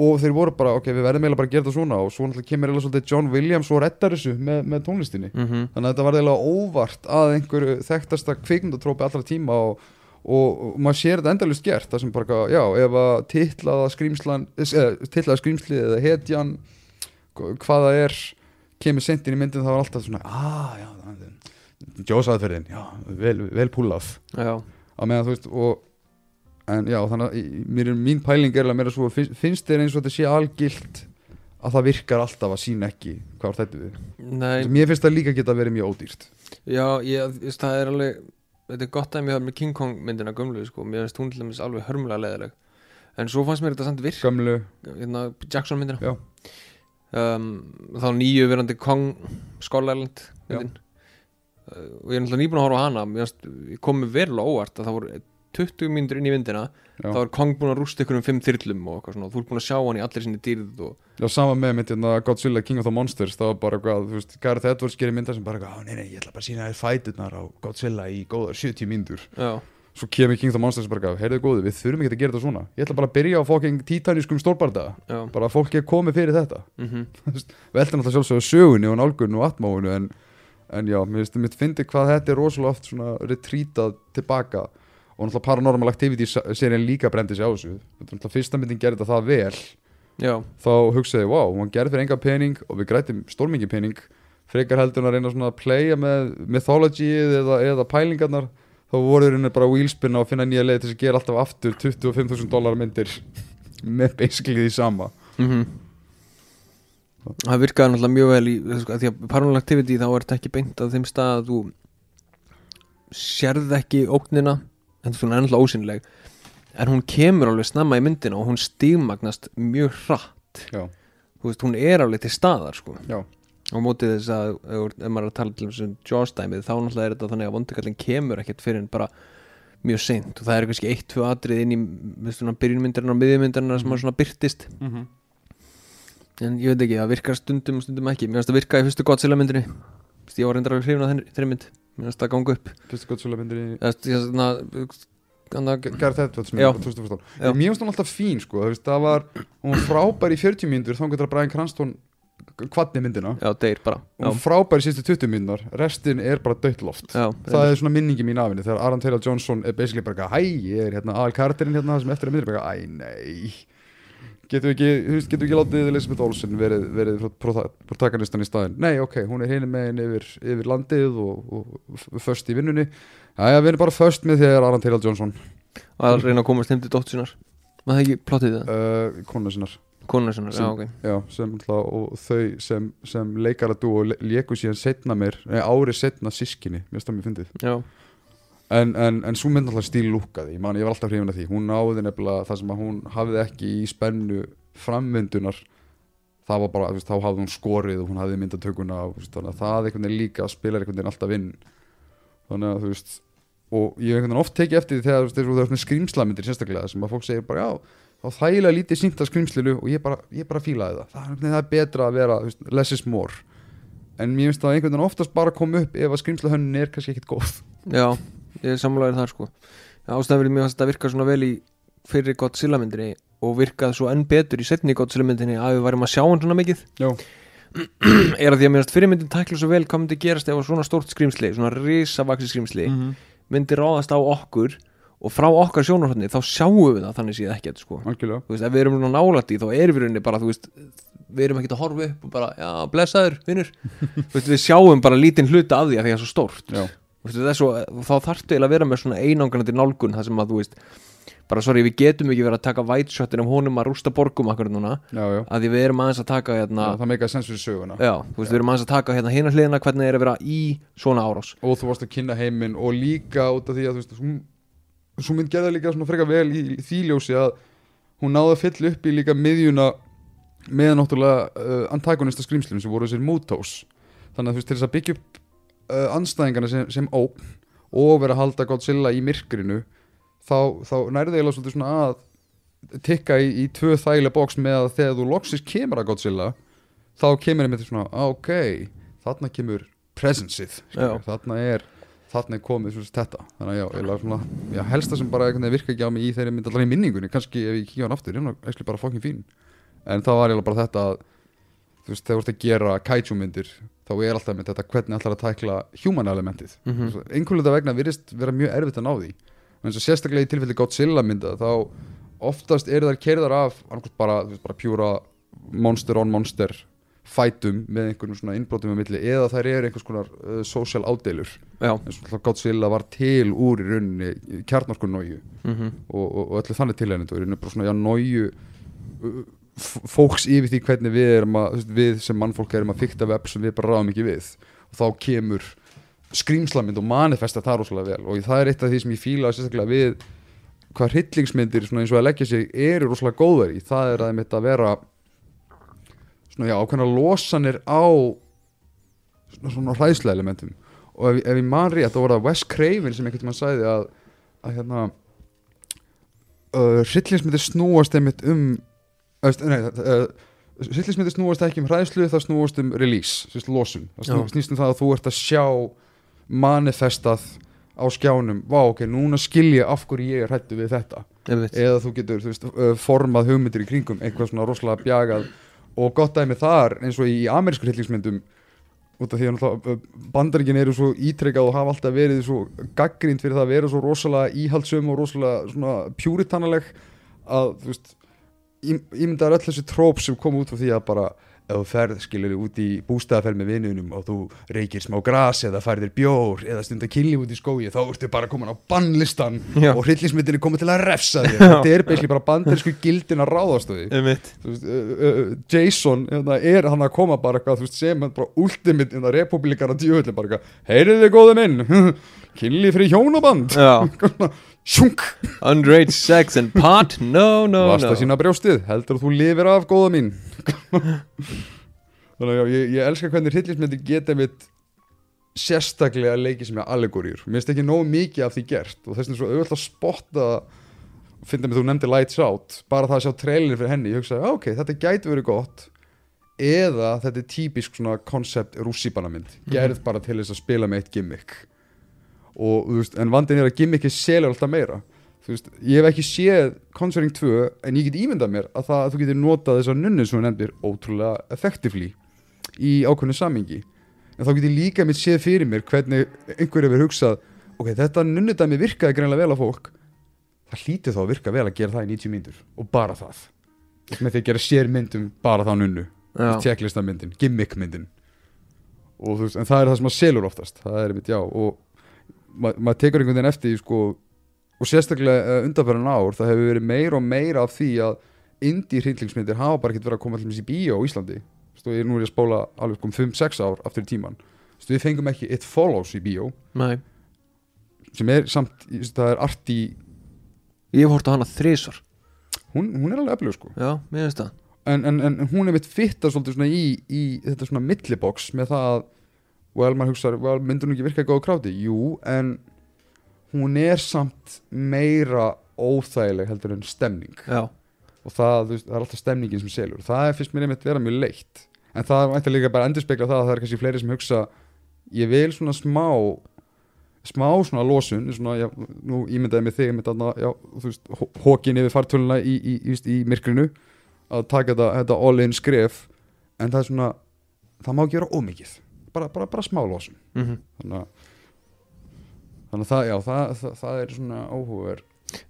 og þeir voru bara, ok, við verðum eiginlega bara að gera þetta svona. Og svo náttúrulega kemur eiginlega svolítið John Williams og reddar þessu með, með tónlistinni. Mm þannig að þetta var eiginlega óvart að einhverju þekktasta kvikmyndatrópi allra tíma og, og, og maður sér þetta endalust gert. Það sem bara, já, ef að titlaða skrýmslan, eða titlaða skrýmslið eða hetjan hvað það er, kemur sendin í myndin það var alltaf svona, ah, já Jósaðferðin, já, vel, vel púlað Já, á meðan þú veist og en já þannig að er mín pæling er að mér er svo finnst, finnst þér eins og þetta sé algilt að það virkar alltaf að sína ekki hvað var þetta við nei. Mér finnst það líka geta verið mjög ódýrt. Já, ég, það er alveg Þetta er gott að mér með King Kong myndina gömlu sko. Mér finnst hún til dæmis alveg hörmulega leðileg En svo fannst mér þetta samt virk gömlu, hérna, Jackson myndina. Já. um, Þá nýju verandi Kong Já. myndin. Uh, Og ég er náttúrulega nýbúin að horfa á hana. Ég kom mér verulega óvart að það voru 20 mínútur inn í myndina Já. þá er Kong búin að rústa ykkur um 5 þyrlum og og þú ert búin að sjá hann í allir sinni dýrð og já sama með mynd hérna Godzilla King of the Monsters var bara eitthvað, þú veist, Gareth Edwards gerir mynda sem bara "Á, nei nei, ég ætla bara að sína þér fæturnar á Godzilla í góðar 70 mínútur. Svo kemur King of the Monsters bara heyrðu góði, við þurfum ekki að gera þetta svona. Ég ætla bara að byrja á fokking títanískum stórbardaga. Já, bara að fólki er komið fyrir þetta. Mhm. Velta náttúrulega sjálfsögðu sögunni og og náttúrulega Paranormal Activity serien líka brendi sig á þessu. Náttúrulega fyrsta myndin gerði þetta það vel. Já, þá hugsaði, wow, hún gerði fyrir enga pening og við grættum stórmingi pening. Frekar heldur en að reyna svona að playa með mythologyið eða, eða pælingarnar. Þá voru þeir bara wheelspinna og finna nýja leið til að gera alltaf aftur 25.000 dólar myndir með basically því sama. Mhm. Það virkaði náttúrulega mjög vel í sko, því að Paranormal Activity þá er þetta ekki beint að þeim stað að þú sérð ekki ógnina þú er náttúrulega ósynleg en hún kemur alveg snemma í myndina og hún stigmagnast mjög hratt. Veist, hún er alveg til staðar sko. Já, á móti þess að ef maður er að tala til þessum Jaws dæmið þá náttúrulega er þetta þannig að vondukallin kemur ekkert fyrir en bara mjög seint. Og það er kannski eitt, tvö atrið inn í byrjunmyndarinn og miðjumyndarinn sem maður svona byrtist Mhm. en ég veit ekki, það virkar stundum og stundum ekki. Mér finnst það virka í fyrstu Godzilla myndinni. Ég var reyndar alveg hrifin á þeirri mynd mér finnst það ganga upp. Fyrstu Godzilla myndir í Þú veist, ég svona þannig Gareth Edwards Já. mynd, 2014. Já. Mér finnst hún alltaf fín sko, það var hún frábær í 40 mínútur þá getur að Brian Cranston kvarni myndina. Já, bara. Var frábær í sístu 20 mínútur restin er bara dött loft. Já, það er svona minningi mín af henni þegar Aaron Taylor Johnson er basically bara hæ, ég er hérna aðal karakterinn hérna sem eftir að myndir bara, æ, nei getur við ekki, þú veist, getur við ekki látið Elizabeth Olsen verið, verið prota- protagonistan í staðinn, nei, ok, hún er hinni megin yfir, yfir landið og, og, först í vinnunni, já, við erum bara först með þér Aaron Taylor Johnson. Og að reyna að komast heim til dóttur sinnar. Maður það ekki plottið það, uh, sinnar. Konar sinnar, Sem- já, ok. Já, sem alltaf, og þau sem, sem leikara dú og léku síðan setna mér, nei, ári setna sískinni, stað mér fyndið. já, En, en, en svo mynd alltaf stíl lúkaði, ég ég var alltaf hrifin af því, hún náði nefnilega það sem að hún hafði ekki í spennu framvindunar, það var bara, veist, þá hafði hún skorið og hún hafði myndatökuna, og, veist, að það einhvern veginn líka spilar einhvern veginn alltaf inn. Þannig að, þú veist, og ég hef einhvern veginn oft tekið eftir því þegar, þú veist, þú með skrýmslamindir sérstaklega, sem að fólk segir bara, já, þá þægilega lítið sínt af skrýmslinu og ég bara, ég bara fílaði það. Það er, það er betra að vera, veist, less is more. En mér finnst það einhvern veginn oftast bara koma upp ef að skrýmslahönnin er kannski ekkit góð. Já, ég er sammálaður þar sko. Já, ástæðan fyrir mig að þetta virkar svona vel í fyrir Godzilla myndinni og virkað svo enn betur í setni Godzilla myndinni að við værum að sjá hann svona mikið. Er að því að mér finnst fyrir myndin tækla svo vel hvað myndi gerast ef að svona stórt skrýmsli svona risavaksi skrýmsli Mhm. myndi ráðast á okkur og frá okkar sjónarhóttni þá sjáum við það þannig séð ekkert sko. veist, ef við erum núna nálætt í þá erum við rauninni bara, þú veist við erum ekkert að horfa upp og bara, já, blessaður, vinnur við sjáum bara lítinn hluta af því að því að það er svo stórt. Já, Það svo, þá þarftu eiginlega að vera með svona einangrandi nálgun það sem að, þú veist bara, sorry, við getum ekki verið að taka white shotin um honum að rústa borgum akkur núna. Já, já, að því við erum aðeins að taka hérna, já Það meikaði sens fyrir söguna. Við erum aðeins að taka hérna hina hliðina hvernig er að vera í svona árás. Og þú varst að kynna heiminn og líka út af því að þú veist svo mynd gerða líka svona frekar vel í, í þýljósi að hún náði að fylla upp í líka miðjuna með náttúrulega uh, antagonista skrýmslum sem voru þessir mútós þannig að þú veist til þess að byggja upp uh, anstæðingarna sem, sem ópn og vera að halda Godzilla í myrkrinu þá, þá nærði eiginlega svolítið svona að tikka í, í tvö þægilega bóks með að þegar þú loksist kemur að Godzilla þá kemur einmitt svona, "Ah, ok þarna kemur presenceið þarna er þarna er komið svo þetta. Þannig að já, eiginlega svona, já, helsta sem bara virka ekki á mig í þeirri mynd allar í minningunni kannski ef ég kíkja hann aftur, ég er bara fokkin fín. En það var eiginlega bara þetta að þú veist, þegar þú ert að gera kaiju myndir þá er alltaf með þetta hvernig ætlar að tækla human elementið. Mm mm. einhverjulega vegna virðist vera mjög erfitt að ná því. En svo sérstaklega í tilfelli Godzilla mynda þá oftast eru þær kerðar af bara, bara pjúra monster on monster fætum með einhvern svona innbrotum með milli eða þær eru einhvers konar uh, social ádeilur já, eins og Godzilla var til úr í rauninni kjarnorkun nóju mm og, og, og öllu þannig tilhægnind og í rauninni bara svona já nóju f- fólks yfir því hvernig við erum að við sem mannfólk erum að fykta web sem við bara ráðum ekki við. Og þá kemur skrýmslamynd og manifesta það rosalega vel. Og það er eitt af því sem ég fíla sérstaklega við hvað hryllingsmyndir eins og að leggja sig eru rosalega góðar í. Það er að þeim að vera svona já ákveðna losanir á svona, svona hræðslega elementum. Og ef, ef ég man rétt þá var það Wes Craven sem einhvern veginn sagði að, að hérna uh, hryllingsmyndir snúast einmitt um uh, hryllingsmyndir snúast ekki um hræðslu það snúast um release, losun. Það snýst um það að þú ert að sjá manifestað á skjánum. Vá ok, núna skilja af hverju ég er hrættu við þetta. Eða þú getur þú veist, uh, formað hugmyndir í kringum eitthvað svona rosalega bjagað. Og gott dæmi þar eins og í amerísku hryllingsmyndum út af því að uh, bandaríkin eru svo ítrekkað og hafa alltaf verið svo gaggrínt fyrir það að vera svo rosalega íhaldsum og rosalega svona pjúritanaleg að þú veist ímyndaður öll þessi tróp sem kom út frá því að bara ef þú ferð skilur út í bústæðaferð með vinunum og þú reykir smá gras eða færðir bjór eða stundar kynli út í skói þá ertu bara komin á bannlistan Já. og hryllingsmyndin er komin til að refsa þér. Þetta er basically bara bandarísku gildin að ráðast á Jason hérna, er hann að koma bara þú veist, sem hann bara ultimate hérna, republikana djöfullin bara heyrið þið góði minn? Kynli fyrir hjónaband sjunk, underage sex and pot no, no, vasta no. sína brjóstið heldur að þú lifir af góða mín. Þannig að ég, ég elska hvernig hryllismyndir geta mitt sérstaklega leikið sem er allegóriur mér finnst ekki nógu mikið af því gert og þess vegna er svo auðvitað að spotta finna mig þú nefndir Lights Out bara það að sjá trailerin fyrir henni. Ég hugsaði, "Ah, ok, þetta gæti verið gott eða þetta er típisk svona koncept rússipanamynd, gerð bara til þess að spila með eitt gimmick og veist, en vandinn er að gimmickið selur alltaf meira. Veist, ég hef ekki séð Conjuring 2 en ég get ímyndað mér að, það, að þú getur notað þessar nunni sem þú nefndir ótrúlega effektivlí í ákveðnu samingi en þá get ég líka mitt séð fyrir mér hvernig einhver hefur hugsað ok, þetta nunnudæmi virkaði greinlega vel á fólk. Það hlýtur þá að virka vel að gera það í 90 mínútur og bara það. Með því að gera sér myndum bara þá nunnu. Tjekklistamyndin, gimmickmyndin. Og þú veist, en það er það sem að selur oftast. Það er mitt já og ma maður tekur einhvern veginn eftir sko, og sérstaklega uh, undanferðan ár það hefur verið meira og meira af því að indie hryllingsmyndir hafa bara ekkert verið að koma allir í bíó á Íslandi. Stu, ég, nú er ég að spóla alveg sko um 5-6 ár aftur í tíman Stu, við fengum ekki It Follows í bíó. Nei. Sem er samt, það er arti ég hef hort á hana þrísvar hún, hún er alveg eflug sko. Já, en, en, en hún er mitt fitta svolítið svona í, í þetta svona millibox með það að well, maður hugsa, well, myndur hún ekki virka góð kráti? Jú, en hún er samt meira óþægileg heldur en stemning. Já, og það, veist, það er alltaf stemningin sem selur. Það er fyrst mér einmitt vera mjög leitt. En það mætti líka bara endurspegla það að það er kannski fleiri sem hugsa ég vil svona smá smá svona losun svona, já, nú ímyndaði mig þig með þarna, já, þú veist, hó- hókin yfir fartöluna í, í, í, í, í myrkrinu að taka þetta, þetta all-in skref. En það er svona það má gera ómikið bara, bara, bara smá losun. Mm þannig að þannig að það, já, það, það, það er svona áhugaver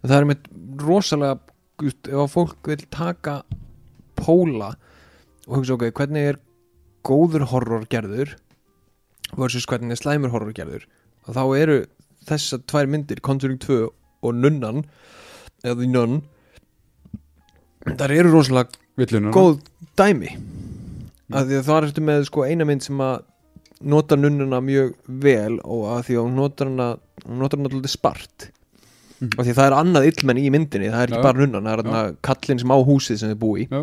það er með rosalega just, ef að fólk vil taka póla og hugsa ok, hvernig er góður horror gerður versus hvernig er slæmur horror gerður? Og þá eru þessar tvær myndir Conjuring 2 og Nunnan eða The Nun þar eru rosalega Villuna góð dæmi. Að því að það er eftir með sko eina mynd sem að nota nunnuna mjög vel og að því að hún notar hana hún notar hana alltaf spart. Mhm. og því það er annað illmenn í myndinni það er ekki Já. bara nunnan, það er hana kallinn sem á húsið sem þið búi Já.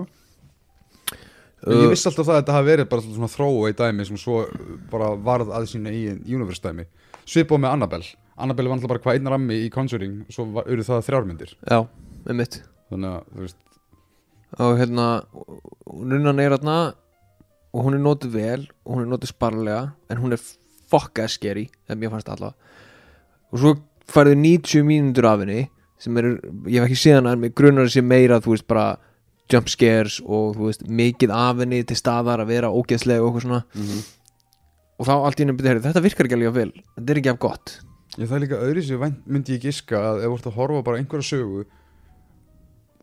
Uh, ég vissi alltaf það að þetta hafi verið bara svona þróa í dæmi sem svo uh, bara varð að sína í universe dæmi. Svipað með Annabelle. Annabelle var alltaf bara hvað einn rammi í Conjuring og svo var- eru það þrjármyndir já, með mitt þannig að þú veist. Og hérna nunnan er hérna og hún er notið vel og hún er notið sparlega en hún er fokka skeri þegar mér fannst allavega og svo færðu 90 mínútur af henni sem er, ég hef ekki en mig grunar að sé meira, þú veist, bara jump scares og þú veist, mikið af henni til staðar að vera ógeðslega og eitthvað svona. Og þá allt í henni byrja, þetta virkar ekki alveg jafn vel. Þetta er ekki af gott. Ég það er líka öðru sér myndi ég giska að ef þú ert að horfa bara einhverja sögu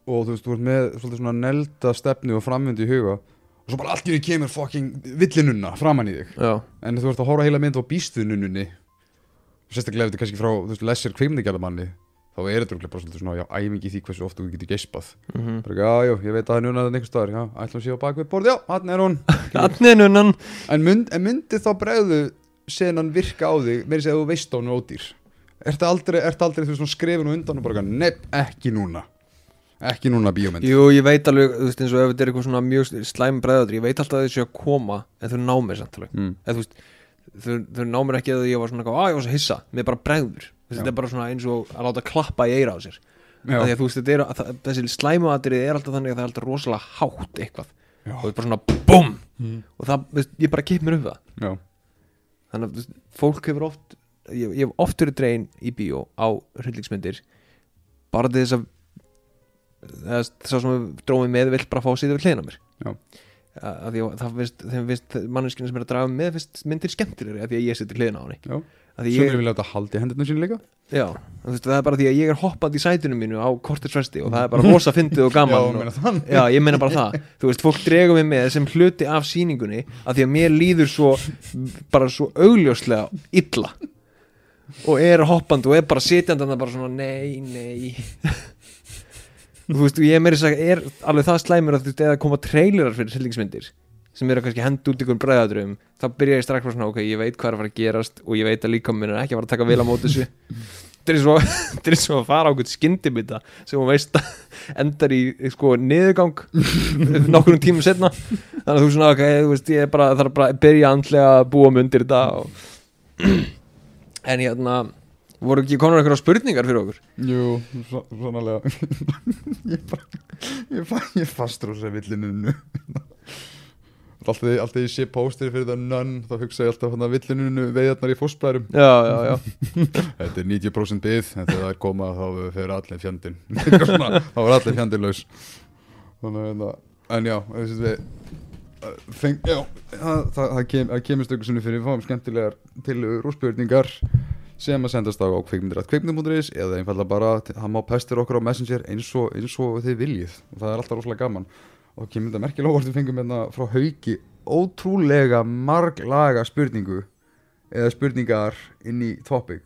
og þú veist, þú ert með svona nelda stefnu og framvindu í huga og svo bara allt í henni kemur fucking villinunna framan í þig. Já, en þú ert að horfa heila mynd á býstuðnunni sérstaklega ef þetta er kannski frá þú veist, lesser kveimningarmanni þá er þetta bara svolítið svona já, æfingi því hversu ofta þú getur geispað. Mm bara ekki, já, já, ég veit að það er núna einhver staðar já, ætlum sé á bakvið borð, já, hann er hún. Þannig er nunnan. En, mynd, en myndi þá bregðu senan virka á þig, meiri segja að þú veist á hún er ódýr. Ertu aldrei, ertu aldrei þú veist, svona skrefin og undan og bara, nepp, ekki núna ekki núna bíómynd. Jú, ég veit alveg, þú veist, eins og ef þetta er eitthvað svona mjög slæm bregðadur, ég veit alltaf að þessu að koma en þau ná mér samt alveg. Mm. þú veist, þau, þau ná mér ekki að ég var svona að ég var svo hissa, mér er bara bregður. Þetta er bara svona eins og að láta klappa í eira á sér. Að veist, er, að, þessi slæmuatrið er alltaf þannig að það er alltaf rosalega hátt eitthvað. Já, og það er bara svona BOOM Mm. og það, veist, ég bara kipp mér upp það. Já, þannig að fólk hefur oft ég, ég hef oft verið dregin í bíó á hryllingsmyndir bara þess að sá sem dróðum með vill bara fá sýta við hliðina á mér. Að að það finnst, finnst manneskinu sem er að draga með finnst myndir skemmtilegri að því að ég seti hliðina á henni. Ég, vilja þetta haldi hendurna sín líka. Já, veist, það er bara því að ég er hoppandi í sætinu mínu á kortisvesti og það er bara rosa fyndið og gaman Já, og, Já, ég meina bara það. Þú veist, fólk dregur mig með sem hluti af sýningunni að því að mér líður svo bara svo augljóslega illa og er hoppandi og er bara sitjandi þannig bara svona nei, nei Þú veist, ég er þess að er alveg það slæmur að þú veist, eða koma trailerar fyrir sildingsmyndir sem eru kannski hend út ykkur bræðadröfum þá byrja ég strax bara svona, ok, ég veit hvað er að fara að gerast og ég veit að líka minn er ekki að fara að taka vel á móti þessu. Þetta er svo, þetta er svo að fara á okkur skyndibita sem hún veist að endar í sko niðurgang nokkur tímum setna þannig að þú svona, ok, þú veist, ég er bara þarf bara að byrja andlega að búa mig undir þetta og... en hérna voru ekki konar eitthvað spurningar fyrir okkur? Jú, svo- svonarlega Ég bara Ég, fa ég fastur á sér villinunu Alltaf því ég sé póstir fyrir það nönn þá hugsa ég alltaf hann að villinunu veiðarnar í fósbærum já, já, já, Þetta er 90% byð en þegar það er koma þá fyrir allir svona, þá er allir fjandinn laus. Þannig að hérna, en já, við uh, feng, já, það, það, það, kem, það kemur stöku fyrir við fáum skemmtilegar tillögur og spurningar sem að sendast á kveikmyndir.kveikmyndir.is eða einfallega bara, það má pestir okkur á Messenger eins og, eins og þið viljið. Og það er alltaf rosalega gaman. Og kemur þetta merkilega óvart við fengum hérna frá Hauki ótrúlega marglaga spurningu eða spurningar inn í topic.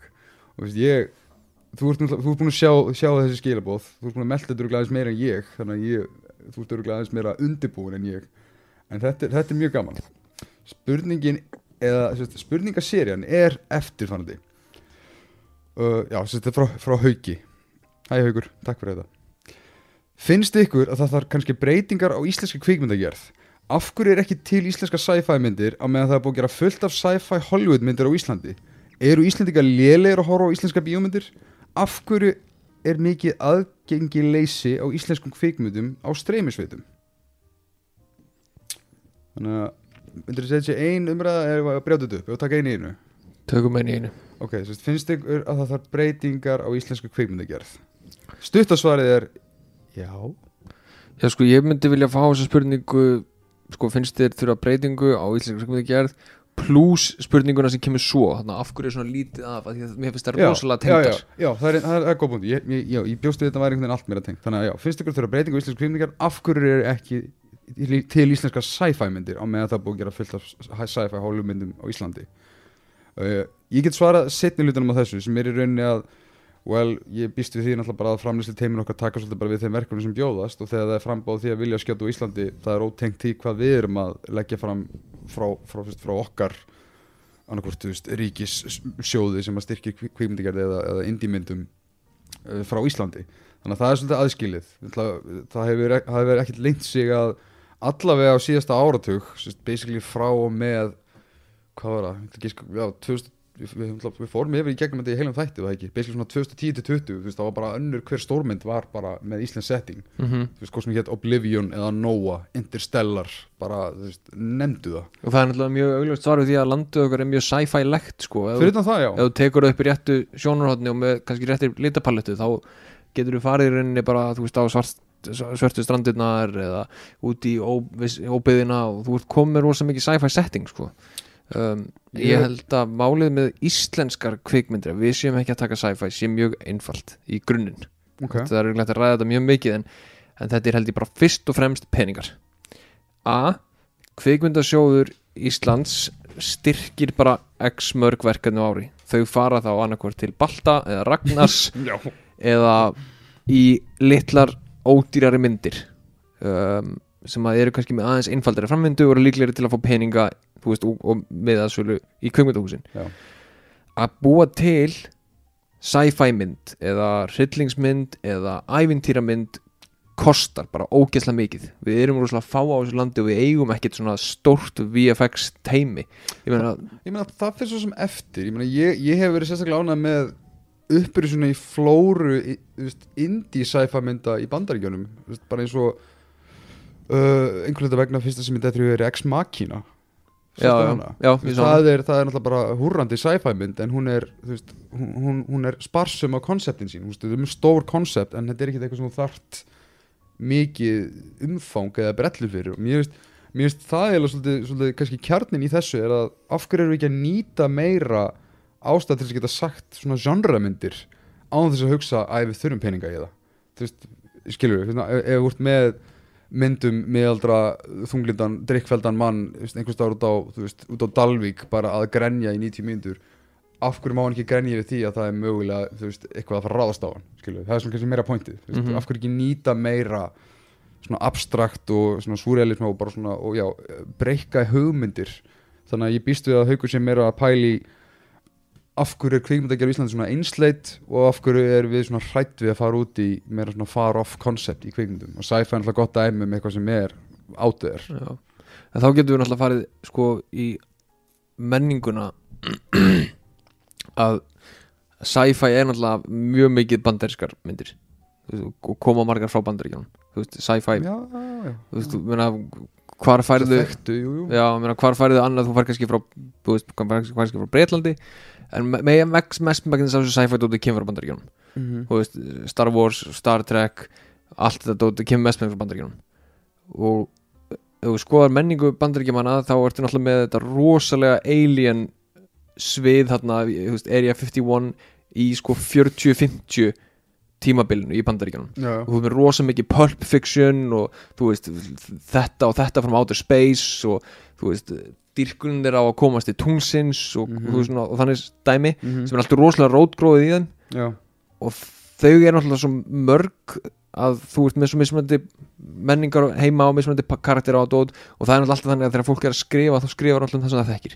Og veist ég þú ert, þú ert búin að sjá, sjá þessi skilabóð þú ert búin að melda þetta örugglega aðeins meira en ég þannig að ég, þú ert öruglega aðeins meira undirbúin en ég. En þetta, þetta er mjög gaman. Spurningin eða spurningaserjan er eftirfannandi uh, já, þetta er frá, frá Hauki Hæ Haukur, takk fyrir þetta Finnst ykkur að það þarf kannski breytingar á íslenska kvikmyndagerð? Af hverju er ekki til íslenska sci-fi myndir á meðan það er búið að gera fullt af sci-fi Hollywood myndir á Íslandi? Eru Íslandika lélegir að horfa á íslenska bíómyndir? Af hverju er mikið aðgengileysi á íslenskum kvikmyndum á streymisveitum? Þannig að myndir þið segja þessi ein umræða eða brjóta þetta upp, við taka einu einu tökum einu einu. Ok, svo finnst ykkur að það þarf breytingar á íslensku kvikmyndagerð? Stuttasvarið er Já. Já sko ég myndi vilja fá þessa spurningu sko finnst þér þurfa breytingu á íslenska skrifmyndagerð pluss spurninguna sem kemur svo? Þannig að af hverju er svona lítið af? Að að mér finnst það Já, rosalega já, tengdar já, já, er, það er, það er góð búndi ég, ég, já, ég bjóstu þetta væri einhvern veginn allt meira tengt. Þannig að já, finnst ykkur þurfa breytingu á íslensku kvikmyndagerð? Af hverju er ekki til, íslenska sci-fi myndir á meðan það búið að gera fullt af sci-fi hólumyndum á Íslandi uh, Ég get svarað setni hlutunum á þessu sem er í rauninni að well, ég býst við því náttúrulega bara að framlýsli teimin okkar taka svolítið bara við þeim verkefnum sem bjóðast og þegar það er frambáð því að vilja skjóta á Íslandi það er ótengt því hvað við erum að leggja fram frá, frá, frá, frá okkar annarkvort, þú veist, ríkissjóði sem að styrkja kvikmyndigerði eða, eða indímyndum uh, frá Íslandi. Þannig að það er svolítið aðskilið. Það, hefur, hefur ekkert leint sig að allavega á síðasta áratug basically frá og með hvað var það, að- já, 2000 við, við, fórum yfir í gegnum þetta í heilum þætti það ekki, basically svona 2010-20 þú veist, það var bara önnur hver stórmynd var bara með Íslands setting, mm -hmm. þú veist, hvað sem hétt Oblivion eða Noah, Interstellar bara, þú veist, nefndu það. Og það er náttúrulega mjög augljóst svar við því að landið okkar er mjög sci-fi legt sko. Ef, þú tekur það upp í réttu sjónarhóttni og með kannski réttir litapallettu þá getur þú farið í rauninni bara þú veist á svart, svörtu strandirnar eða út í óbyggðina og þú ert komið rosa mikið sci-fi setting sko um, ég held að málið með íslenskar kvikmyndir við séum ekki að taka sci-fi sé mjög einfalt í grunninn. Ok. Það er auðvitað að ræða þetta mjög mikið en, en þetta er held ég bara fyrst og fremst peningar. A. Kvikmyndasjóður Íslands styrkir bara x mörg verkefni á ári. Þau fara þá annarkvort til Balta eða Ragnars eða í litlar ódýrari myndir um, sem að eru kannski með aðeins einfaldari framvindu og eru líklegri til að fá peninga veist, og, og meðaðsölu í kvikmyndahúsin. Já, að búa til sci-fi mynd eða hryllingsmynd eða ævintýramynd kostar bara ógeðslega mikið. Við erum rosalega fá á þessu landi og við eigum ekkert svona stórt VFX teimi ég meina, ég meina það fyrir svo sem eftir. Ég meina ég, ég hef verið sérstaklega ánægð með uppbyrju svona í flóru í- veist, indie sci-fi mynda í veist, bara eins og uh, einhvern veginn vegna fyrsta sem myndi eftir er Ex Machina já, já, það, er, það er náttúrulega bara húrrandi sci-fi mynd en hún er, veist, hún, hún, er sparsum á konseptin sín, veist, það er mjög stór konsept en þetta er ekki eitthvað sem þú þart mikið umfang eða brellu fyrir. Og mér veist, mér veist það er svolítið, svolítið kannski kjarnin í þessu er að af hverju eru við ekki að nýta meira ástæð til þess að geta sagt svona genremyndir án þess að hugsa að við þurfum peninga í það. Þú veist, skilur við, ef, við ert með myndum miðaldra þunglindan, drikkfeldan mann einhvers staðar út á, veist, út á Dalvík bara að grenja í 90 mínútur af hverju má hann ekki grenja við því að það er mögulega veist, eitthvað að fara að ráðast á hann skilur, við. það er svona kannski meira pointið veist, Mhm. af hverju ekki nýta meira svona abstrakt og svona surrealism og bara svona, og breyka hugmyndir þannig að ég býst við að haugur sem meira að pæli af hverju er kvikmyndagerð í Íslandi svona einsleit og af hverju er við svona hrætt við að fara út í meira svona far off concept í kvikmyndum? Og sci-fi er alltaf gott dæmi um eitthvað sem er Já. en þá getum við náttúrulega farið sko í menninguna að sci-fi er náttúrulega mjög mikið bandarískar myndir. Og koma margar frá bandaríkjánum sci-fi, hvar færðu hvar færðu annað, þú fær kannski frá frá Breitlandi en með mest mest meginn þess að sci-fi dótið kemur frá bandaríkjánum Mhm. þú veist, Star Wars, Star Trek allt þetta dótið kemur mest meginn frá bandaríkjánum og ef þú skoðar menningu bandaríkjamanna þá ertu náttúrulega með þetta rosalega alien svið þarna, Area 51 í sko 40-50 tímabilinu í bandaríkjánum já, og þú er með rosa mikið pulp fiction og þú veist þetta og þetta from outer space og þú veist dýrkunn er á að komast til tungsins og, Mhm. og, þú veist, svona, og þannig dæmi Mhm. sem er alltaf rosalega rótgróðið í þeim já. og þau er náttúrulega svo mörg að þú ert með svo mismunandi menningar heima á mismunandi pa- karaktera á dót og það er náttúrulega alltaf þannig að þegar fólk er að skrifa þá skrifar alltaf það sem það þekkir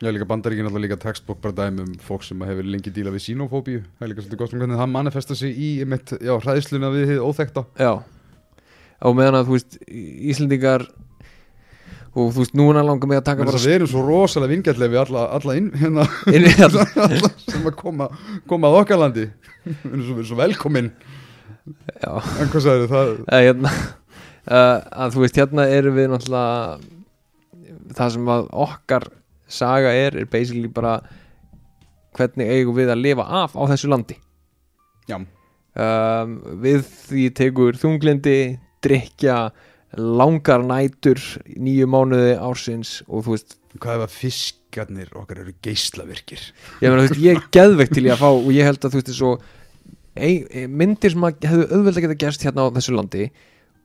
Já, líka bandaríkin alltaf líka textbók bara dæmi um fólk sem hefur lengi díla við sínofóbíu Það er líka svolítið gott um hvernig það manifesta sig í mitt, já, hræðsluna við þið óþekta Já. Og meðan að þú veist Íslendingar og þú veist núna langar mig að taka Bara við erum svo rosalega vingjallega við alla, alla inn, hérna, inn alla. Alla sem að koma, koma að okkar landi. Við erum svo, svo velkomin. Já. En hvað sagði það? að, hérna, uh, að þú veist hérna erum við náttúrulega það sem að okkar saga er er basically bara hvernig eigum við að lifa af á þessu landi. Já, um, við því tekur þunglindi drikja langar nætur nýju mánuði ársins og þú veist, hvað ef að fiskarnir okkar eru geislavirkir? Ég, meina, þú veist, ég er geðveikt til ég að fá og ég held að þú veist ein, myndir sem hefðu auðveld að geta gerst hérna á þessu landi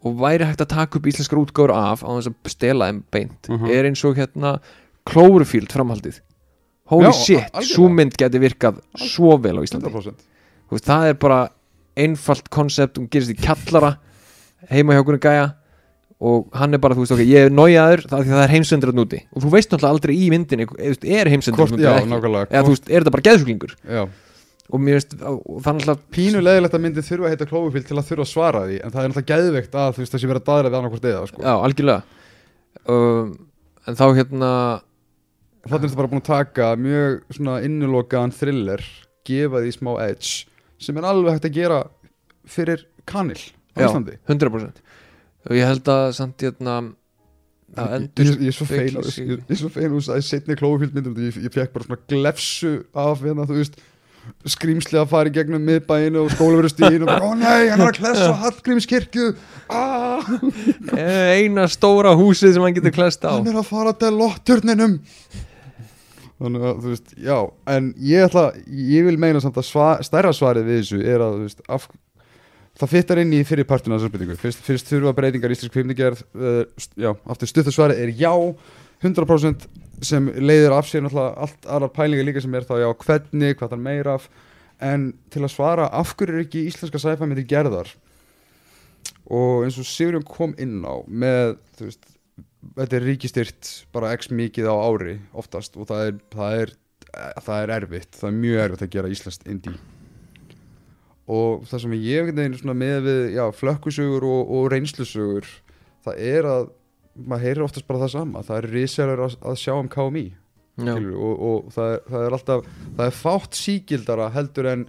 og væri hægt að taka upp íslenskar útgáður af á þess að stela þeim beint Mhm. er eins og hérna Cloverfield framhaldið. Holy Já, shit, svo mynd geti virkað svo vel á Íslandi. 100% Þú veist, það er bara einfalt konsept, hún gerist í kjallara heima hjá okkur gæja og hann er bara, þú veist, ok, ég er nájaður það, það er heimsendur að núti og þú veist náttúrulega aldrei í myndinni, er já, nákvæmlega eða þú veist, er þetta bara geðsuglingur og mér veist, það er náttúrulega pínu leðilegt að myndi þurfa að heita Cloverfield til að þurfa að svara því en það er náttúrulega geðveikt að þú veist það sé verið að daðra við annarkvort eða sko. já, algjörlega. Um, en þá hérna Þannig er þetta bara búin að taka mjög svona innilokaðan thriller gefa því smá edge sem er alveg hægt að gera fyrir kanil á Já. Íslandi. 100% og ég held að samt hérna það ég, endur ég, ég er svo spekla að- sig. ég, ég er svo fein að það er setni Cloverfield myndum ég, ég fekk bara svona glefsu af hérna þú veist skrýmsli að fara í gegnum miðbæinu og skólaverustíðin og bara, ó nei, hann er að klessa Hallgrímskirkju. Ah, eina stóra húsið sem hann getur klest á. Hann er að fara til lotturninum þannig að þú veist, já en ég ætla, ég vil meina samt að sva, stærra svarið við þessu er að þú veist, af, það fittar inn í fyrir partuna þessar spurningu, fyrst, fyrst þurfa breytingar í íslensk kvimnigerð, uh, já, aftur stuttu svarið er já, 100% sem leiðir af sér náttúrulega allt aðrar pælingar líka sem er þá já, hvernig, hvað það meira af. En til að svara af hverju er ekki íslenska sci-fi myndir gerðar? Og eins og Sigurjón kom inn á með, þú veist þetta er ríkistyrt bara x mikið á ári oftast og það er, það er, það er erfitt, það er mjög erfitt að gera íslenskt indie. Og það sem ég veginn með við flökkusögur og, og reynslusögur það er að maður heyrir oftast bara það sama, það er risaður að, að sjá um KMI og, og það, er, það er alltaf það er fátt sígildara heldur en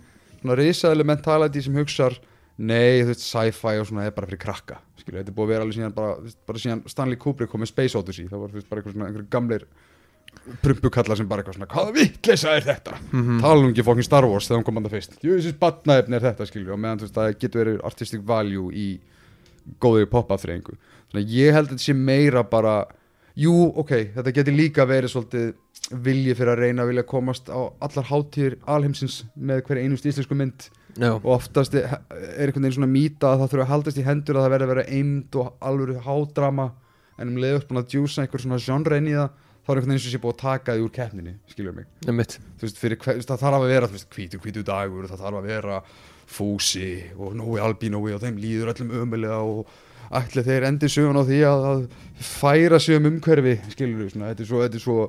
risaðileg mentality sem hugsar nei, þú veist, sci-fi og svona er bara fyrir krakka, skilur, þetta er búið að vera alveg síðan bara, þú veist, bara síðan Stanley Kubrick kom með Space Odyssey, það var þú veist, bara eitthvað svona einhverjum gamlir prumpukallar sem bara eitthvað svona hvaða vitleisa er þetta, Mhm. tala um ekki fokkin Star Wars þegar hún kom það fyrst, jú, þessi batnaefni er þetta skilur, og meðan þú veist, það getur verið artistic value í góðir pop-up-þreyingu þannig að ég held að þetta sé meira bara jú, ok, þetta getur líka verið svolítið vilji fyrir að reyna að vilja komast á allar hátíðir alheimsins með hverja einust íslensku mynd já, og oftast er er einhvern veginn svona mýta að það þurfa að haldast í hendur að það verði að vera eimd og alvöru hádrama. En um leiður búin að djúsa einhver svona genre inn í það þá er einhvern veginn og sé búið að taka því úr keppninni skilur mig, veist, fyrir það þarf að vera veist, hvítu, hvítu dagur, það þarf að vera fúsi og Nói Albínói og þeim líður öllum ömulega og ætli þeir endi sögun á því að, að færa sig um umhverfi skilur við, þetta er svo,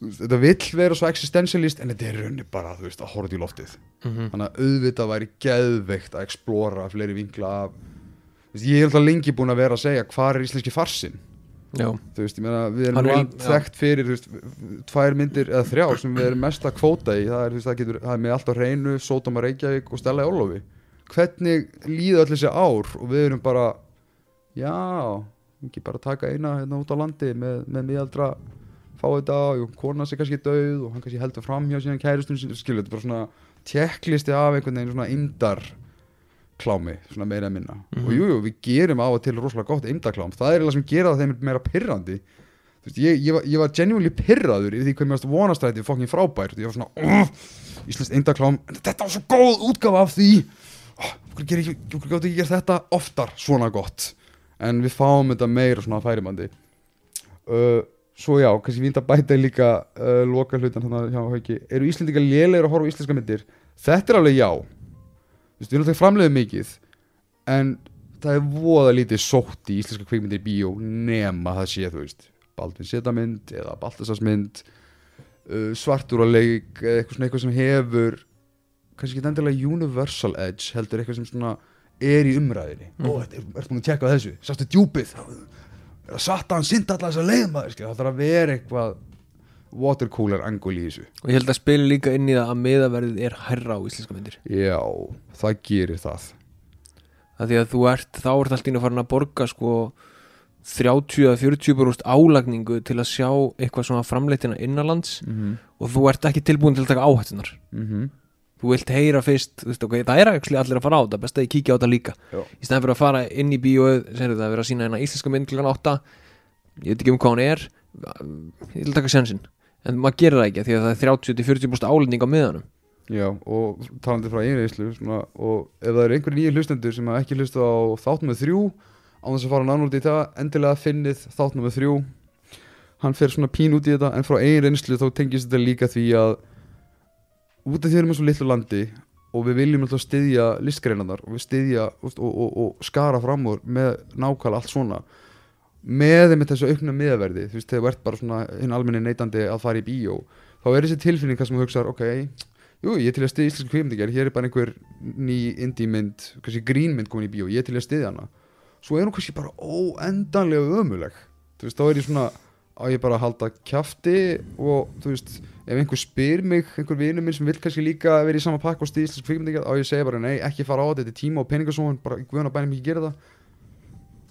þetta vill vera svo existentialist en þetta er raunni bara, veist, að horfa í loftið. Mm þannig að auðvitað væri geðveikt að explora fleiri vinkla af veist, ég er alltaf lengi búin að vera að segja hvað er íslenski farsin veist, ég meina, við erum er allt þekkt fyrir þú veist, tvær myndir eða þrjá sem við erum mest að kvóta í. Það er, það, getur, það er með allt á reynu Sódóma Reykjavík og Stella í Ólofi hvernig líða öll þessi ár? Og við erum bara já, ekki bara taka eina hérna út á landi með, með miðaldra fá þetta og kona sig kannski döð og hann kannski heldur fram hjá síðan kæristun sín skilur, þetta bara svona tjekklisti af einhvern veginn svona imdar klámi, svona meira að minna. Mhm. og jú, jú, við gerum á og til rosalega gott imdaklám, það er eiginlega sem gera það þeim meira pirrandi. Þú veist, ég, ég, var, var genuinely pirraður yfir því hvað mér varst vonastræti fokkin frábær, ég var svona uh, Íslands imdaklám, en þetta var svo góð útgafa af því. Oh, okkur ger ekki, okkur gátt ekki gert þetta oftar svona gott? En við fáum þetta meira svona færimandi. Uh, svo já, kannski við að bæta líka uh, loka hlutan að hjá Hauki. Eru Íslendingar lélegir að horfa á íslenska myndir? Þetta er alveg já. Veist, við erum alltaf framleiðum mikið en það er voða lítið sótt í íslenska kvikmyndir í bíó nema það sé, þú veist Baldvin Setamynd eða Baltasarsmynd uh, svartur og leik eða eitthvað svona eitthvað sem hefur kannski ekki endilega universal edge heldur eitthvað sem svona er í umræðinni Mhm. ó, þetta er, ertu búin að tjekka þessu, sástu djúpið? Er að satta hann sinda allar þess að leið maður það þarf að vera eitthvað watercooler angul í þessu. Og ég held að spila líka inn í það að miðaverðið er hærra á íslenska myndir. Já, það gerir það. Að því að þú ert, þá ert allt í einu farin að borga sko 30-40% álagningu til að sjá eitthvað svona framleitina innanlands mm -hmm. og þú ert ekki tilbúin til að taka áhættunar þú vilt heyra fyrst veist, okay, það er actually allir að fara á þetta best að ég kíkja á þetta líka. Já. í stæðan fyrir að fara inn í bíóið það að vera að sína hérna íslenska mynd klukkan 8 ég veit ekki um hvað hún er. Ég vil taka sjansinn en maður gerir það ekki því að það er 30-40% álending á miðanum. Já, og talandi frá einreislu svona, og ef það eru einhverjir nýju hlustendur sem ekki hlusta á þátt með þrjú á þess að fara nánar út í það, endilega finnið þátt með þrjú. Hann fer svona pín út í þetta en frá einreinslu þá tengist þetta líka því að út af því að við erum á svo litlu landi og við viljum alltaf styðja listgreinanar og við styðja og, og, og, og skara fram úr með nákvæmlega allt svona með þeim þessu aukna miðaverði þú veist, þegar þú ert bara svona hinn almenni neytandi að fara í bíó þá er þessi tilfinning hvað sem þú hugsar, ok jú, ég er til að styðja íslensku kveimdingar hér er bara einhver ný indie mynd kannski grínmynd komin í bíó, ég er til að styðja hana. Svo er hún kannski bara óendanlega ömuleg þú veist, þá er ég svona á ég bara að halda kjafti og þú veist, ef einhver spyr mig einhver vinur minn sem vil kannski líka vera í sama pakk og styðja íslensku kveimdingar, á ég að segja bara nei, ekki fara á þetta, þetta er tíma og peningasóun bara guðan á bænum ekki gera það.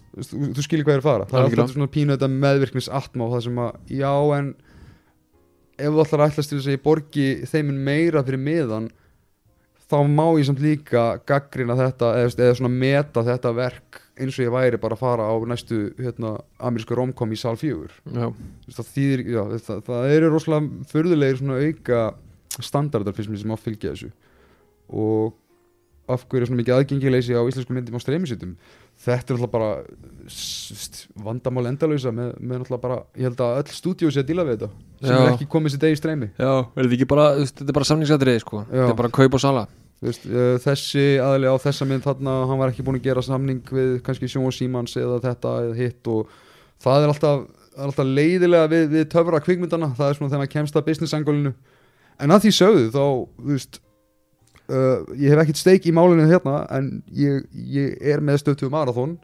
Þú, veist, þú, þú skilir hvað ég er að fara. Það er alltaf svona pínu þetta meðvirknis atma og það sem að, já en ef þú ætlar að ætlast til þess að ég borgi þeim mun meira fyrir miðan þá má ég samt líka gaggrina þetta eða, eða svona meta þetta verk eins og ég væri bara að fara á næstu hérna, amerísku romkom í sal fjögur. Það, þýðir, já, það, það eru rosalega förðulegir svona auka standardar fyrst mér sem áfylgja þessu. Og af hverju er svona mikið aðgengileysi á íslensku myndum á streymisýtum? Þetta er alltaf bara s- s- vandamál endalausa með, með alltaf bara, ég held að öll stúdíu sé að díla við þetta sem Já. er ekki komið sér degi í streymi. Já, er þetta ekki bara þetta er bara samningsatriði sko. Já. þetta er bara kaup og sala veist, uh, þessi aðli á þessa mynd þarna hann var ekki búin að gera samning við kannski Sjón Símans eða þetta eða hitt og það er alltaf, alltaf leiðilega við, við töfra kvikmyndana. Það er svona þegar maður kemst að business angolinu en að því sögðu þá veist, uh, ég hef ekkert steik í málinu hérna en ég, ég er með stöðtuðu marathon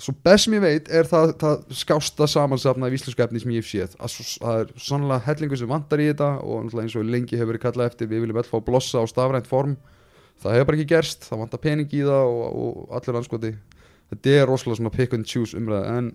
svo best sem ég veit er það, það skásta samansafna í íslensku efni sem ég hef séð. Svo, það er sannlega hellingu sem vantar í þetta og eins og lengi hefur verið kallað eftir við viljum öll fá blossa á stafrænt form. Það hefur bara ekki gerst, það vantar pening í það og, og allir anskoti þetta er rosalega svona pick and choose umræða en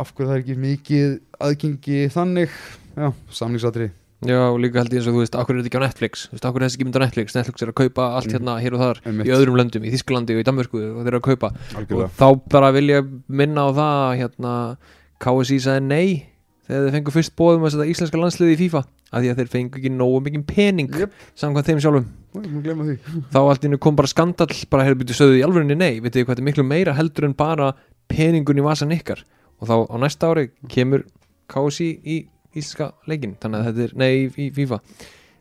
af hverju það er ekki mikið aðgengi þannig? Já, samlingsadri já, og líka held ég eins og þú veist, akkur er þetta ekki á Netflix? Þú veist, akkur er þetta ekki mynd á Netflix? Netflix er að kaupa allt Mm. hérna hér og þar Einmitt. í öðrum löndum, í Þísklandi og í Danmörku og þeir eru að kaupa. Algjörlega. Og þá bara vil ég minna á það að, hérna, KSI sagði nei þegar þeir fengu fyrst bóðum að setja íslenska landsliði í FIFA af því að þeir fengu ekki nógu mikið pening Jep. samkvæmt þeim sjálfum. Ég mun glemma því. Þá allt einu kom bara skandall bara hefur byrjuð sögðu í alvörinni nei. Vitið þið hvað þetta er miklu meira heldur en bara peningun í vasan ykkar? Og þá á næsta ári kemur KSI í íslenska leikin þannig að þetta er, nei, í, FIFA.